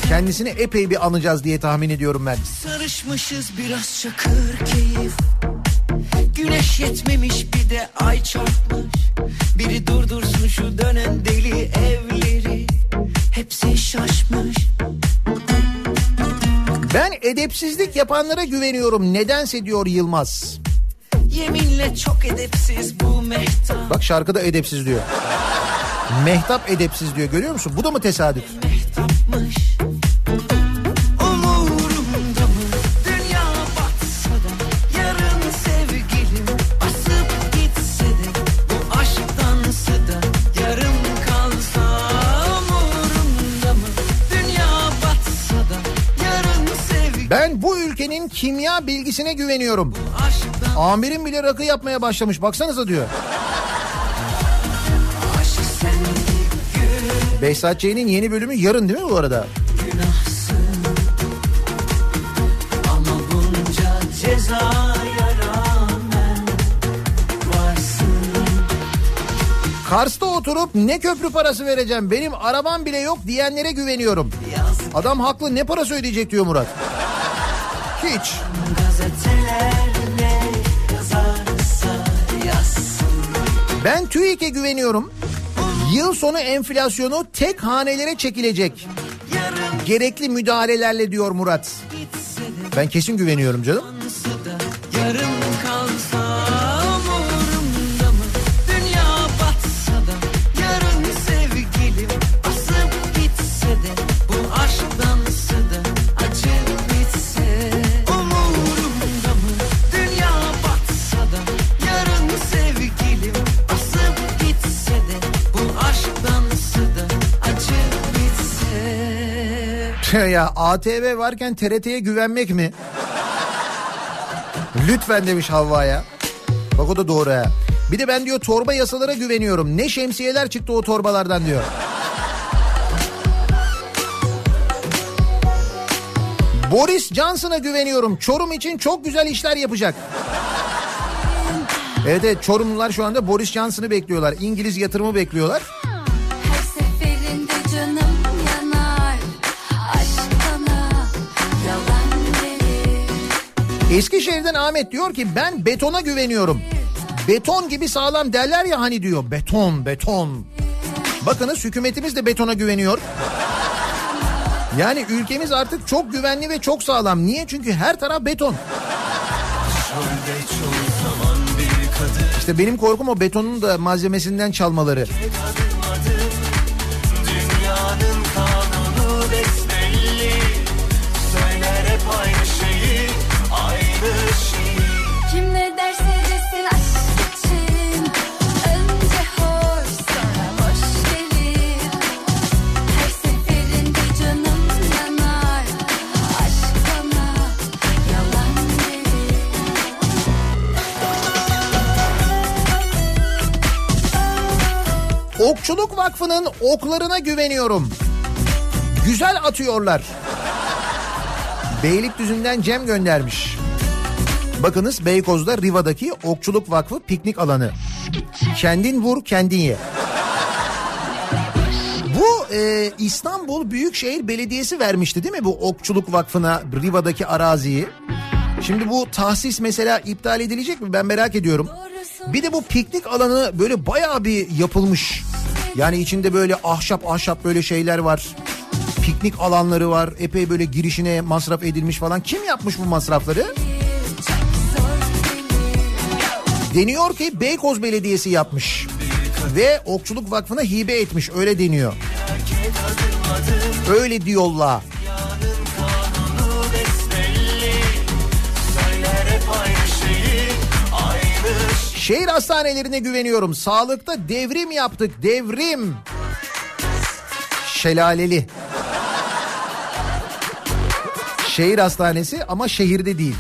kendisini epey bir anacağız diye tahmin ediyorum ben.
Sarışmışız biraz çakır keyif Güneş yetmemiş bir de ay çarpmış Biri durdursun şu dönen deli evleri Hepsi şaşmış
Ben edepsizlik yapanlara güveniyorum nedense diyor Yılmaz.
Yeminle çok edepsiz bu mehtap
Bak şarkıda edepsiz diyor. Mehtap edepsiz diyor görüyor musun? Bu da mı tesadüf?
mehtapmış
ülkenin kimya bilgisine güveniyorum.
aşktan
Amirim bile rakı yapmaya başlamış baksanıza diyor. Behzat Ç'nin yeni bölümü yarın değil mi bu arada? Kars'ta oturup ne köprü parası vereceğim benim arabam bile yok diyenlere güveniyorum. Adam haklı ne parası ödeyecek diyor Murat. Hiç. Ben TÜİK'e güveniyorum. Yıl sonu enflasyonu tek hanelere çekilecek. Gerekli müdahalelerle diyor Murat. Ben kesin güveniyorum canım. [LAUGHS] ya ATV varken TRT'ye güvenmek mi? Lütfen demiş Havva'ya. Bak o da doğru ha. Bir de ben diyor torba yasalara güveniyorum. Ne şemsiyeler çıktı o torbalardan diyor. Boris Johnson'a güveniyorum. Çorum için çok güzel işler yapacak. Evet evet Çorumlular şu anda Boris Johnson'ı bekliyorlar. İngiliz yatırımı bekliyorlar. Eskişehir'den Ahmet diyor ki ben betona güveniyorum. Beton gibi sağlam derler ya hani diyor. Beton, beton. Bakınız hükümetimiz de betona güveniyor. Yani ülkemiz artık çok güvenli ve çok sağlam. Niye? Çünkü her taraf beton. İşte benim korkum o betonun da malzemesinden çalmaları. Okçuluk Vakfı'nın oklarına güveniyorum. Güzel atıyorlar. Beylikdüzü'nden Cem göndermiş. Bakınız Beykoz'da Riva'daki Okçuluk Vakfı piknik alanı. Kendin vur kendin ye. Bu e, İstanbul Büyükşehir Belediyesi vermişti değil mi bu Okçuluk Vakfı'na Riva'daki araziyi? Şimdi bu tahsis mesela iptal edilecek mi ben merak ediyorum. Bir de bu piknik alanı böyle bayağı bir yapılmış. Yani içinde böyle ahşap ahşap böyle şeyler var. Piknik alanları var. Epey böyle girişine masraf edilmiş falan. Kim yapmış bu masrafları? Deniyor ki Beykoz Belediyesi yapmış. Ve Okçuluk Vakfı'na hibe etmiş öyle deniyor. Öyle diyorlar. Şehir hastanelerine güveniyorum. Sağlıkta devrim yaptık. Devrim. Şelaleli. Şehir hastanesi ama şehirde değil.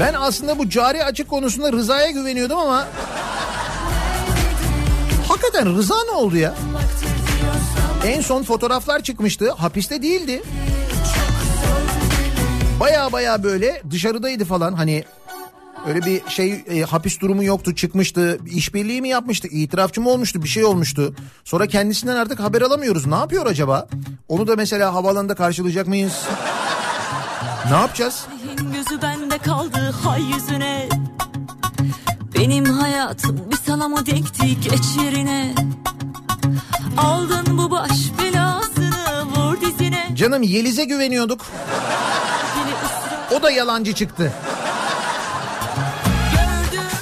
Ben aslında bu cari açık konusunda Rıza'ya güveniyordum ama... Hakikaten Rıza ne oldu ya? En son fotoğraflar çıkmıştı. Hapiste değildi. Baya baya böyle dışarıdaydı falan. Hani öyle bir şey e, hapis durumu yoktu. Çıkmıştı. İşbirliği mi yapmıştı? İtirafçı mı olmuştu? Bir şey olmuştu. Sonra kendisinden artık haber alamıyoruz. Ne yapıyor acaba? Onu da mesela havaalanında karşılayacak mıyız? Ne yapacağız
Bende kaldı hay yüzüne. Benim hayatım bir sana mı denkti geç yerine. Aldın bu baş belasını vur dizine.
Canım Yeliz'e güveniyorduk. O da yalancı çıktı.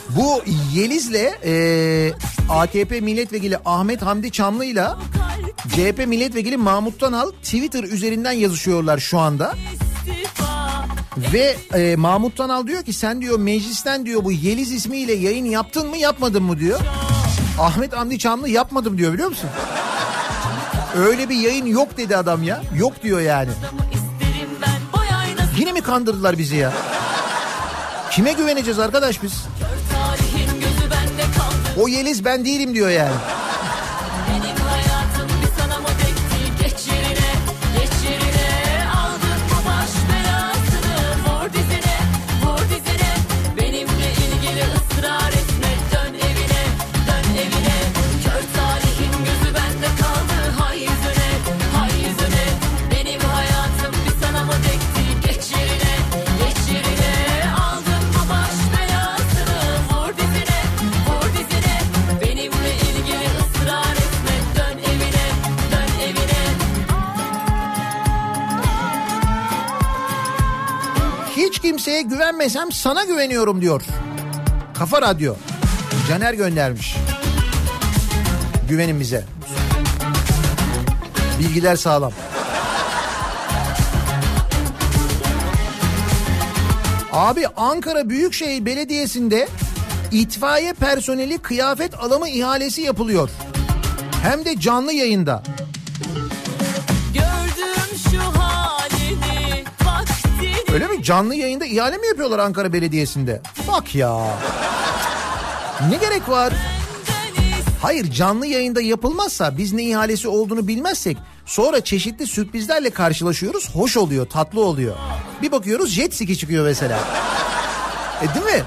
Bu Yeliz'le e, AKP milletvekili Ahmet Hamdi Çamlı'yla CHP milletvekili Mahmut Tanal Twitter üzerinden yazışıyorlar şu anda. Ve e, Mahmut Tanal diyor ki sen diyor meclisten diyor bu Yeliz ismiyle yayın yaptın mı yapmadın mı diyor. Ahmet Hamdi Çamlı yapmadım diyor biliyor musun? Öyle bir yayın yok dedi adam ya. Yok diyor yani. Yine mi kandırdılar bizi ya? Kime güveneceğiz arkadaş biz? O Yeliz ben değilim diyor yani. Kimseye güvenmesem sana güveniyorum diyor. Kafa Radyo. Caner göndermiş. Güvenin bize. Bilgiler sağlam. Abi Ankara Büyükşehir Belediyesi'nde itfaiye personeli kıyafet alımı ihalesi yapılıyor. Hem de canlı yayında. Canlı yayında ihale mi yapıyorlar Ankara Belediyesi'nde? Bak ya. Ne gerek var? Hayır canlı yayında yapılmazsa biz ne ihalesi olduğunu bilmezsek sonra çeşitli sürprizlerle karşılaşıyoruz. Hoş oluyor, tatlı oluyor. Bir bakıyoruz jet ski çıkıyor mesela. E değil mi?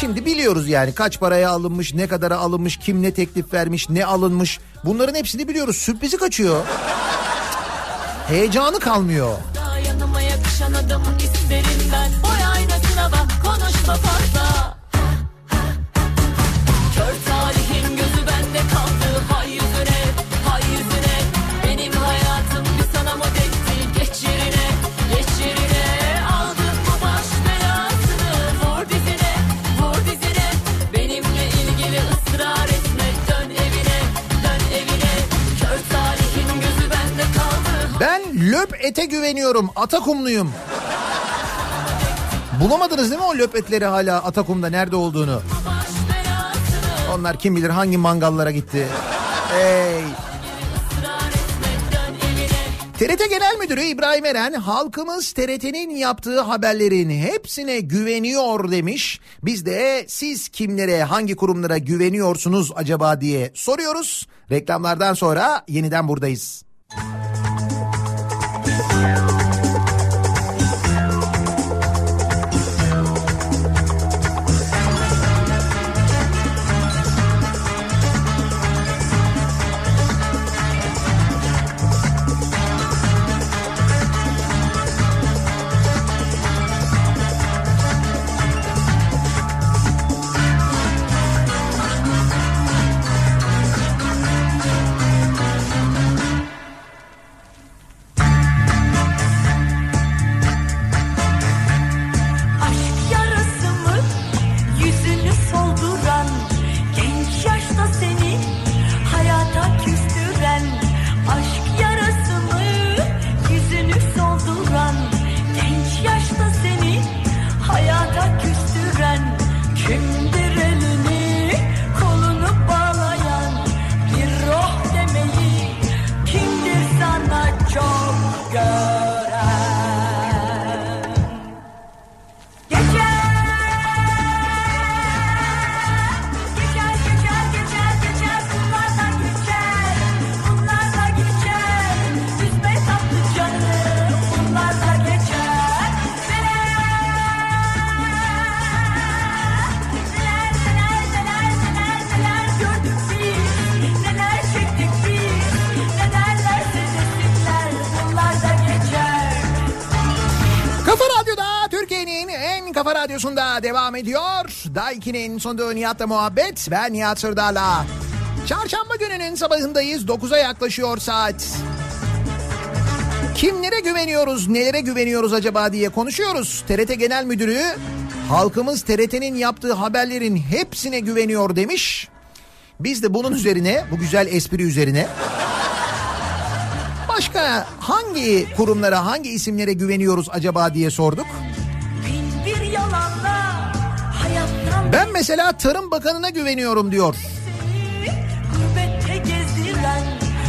Şimdi biliyoruz yani kaç paraya alınmış, ne kadara alınmış, kim ne teklif vermiş, ne alınmış. Bunların hepsini biliyoruz. Sürprizi kaçıyor. Heyecanı kalmıyor.
Daha yanıma yakışan adamı isterim ben Boy aynasına bak konuşma fazla
Ben löp ete güveniyorum. Atakumluyum. Bulamadınız değil mi o löp etleri hala Atakum'da nerede olduğunu? Onlar kim bilir hangi mangallara gitti. Ey. TRT Genel Müdürü İbrahim Eren halkımız TRT'nin yaptığı haberlerin hepsine güveniyor demiş. Biz de siz kimlere hangi kurumlara güveniyorsunuz acaba diye soruyoruz. Reklamlardan sonra yeniden buradayız. Kafa devam ediyor. Daiki'nin sonunda Nihat'la muhabbet. Ben Nihat Sırdar'la. Çarşamba gününün sabahındayız. 9'a yaklaşıyor saat. Kimlere güveniyoruz, nelere güveniyoruz acaba diye konuşuyoruz. TRT Genel Müdürü halkımız TRT'nin yaptığı haberlerin hepsine güveniyor demiş. Biz de bunun üzerine, bu güzel espri üzerine başka hangi kurumlara, hangi isimlere güveniyoruz acaba diye sorduk. Ben mesela Tarım Bakanı'na güveniyorum diyor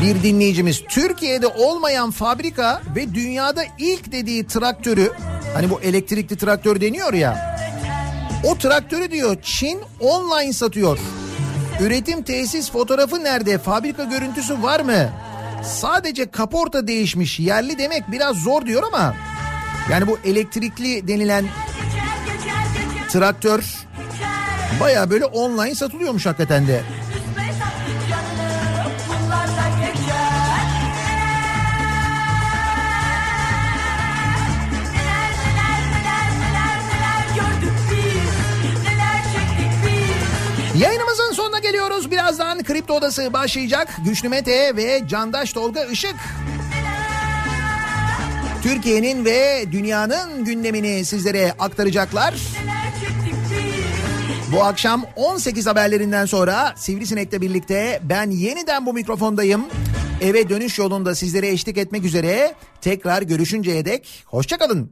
bir dinleyicimiz. Türkiye'de olmayan fabrika ve dünyada ilk dediği traktörü hani bu elektrikli traktör deniyor ya o traktörü diyor Çin online satıyor. Üretim tesis fotoğrafı nerede? Fabrika görüntüsü var mı? Sadece kaporta değişmiş. Yerli demek biraz zor diyor ama yani bu elektrikli denilen traktör baya böyle online satılıyormuş hakikaten de. Yayınımızın sonuna geliyoruz. Birazdan Kripto Odası başlayacak. Güçlü Mete ve Candaş Tolga Işık. Türkiye'nin ve dünyanın gündemini sizlere aktaracaklar.
Neler
Bu akşam 18 haberlerinden sonra Sivrisinek'le birlikte ben yeniden bu mikrofondayım. Eve dönüş yolunda sizlere eşlik etmek üzere tekrar görüşünceye dek hoşçakalın.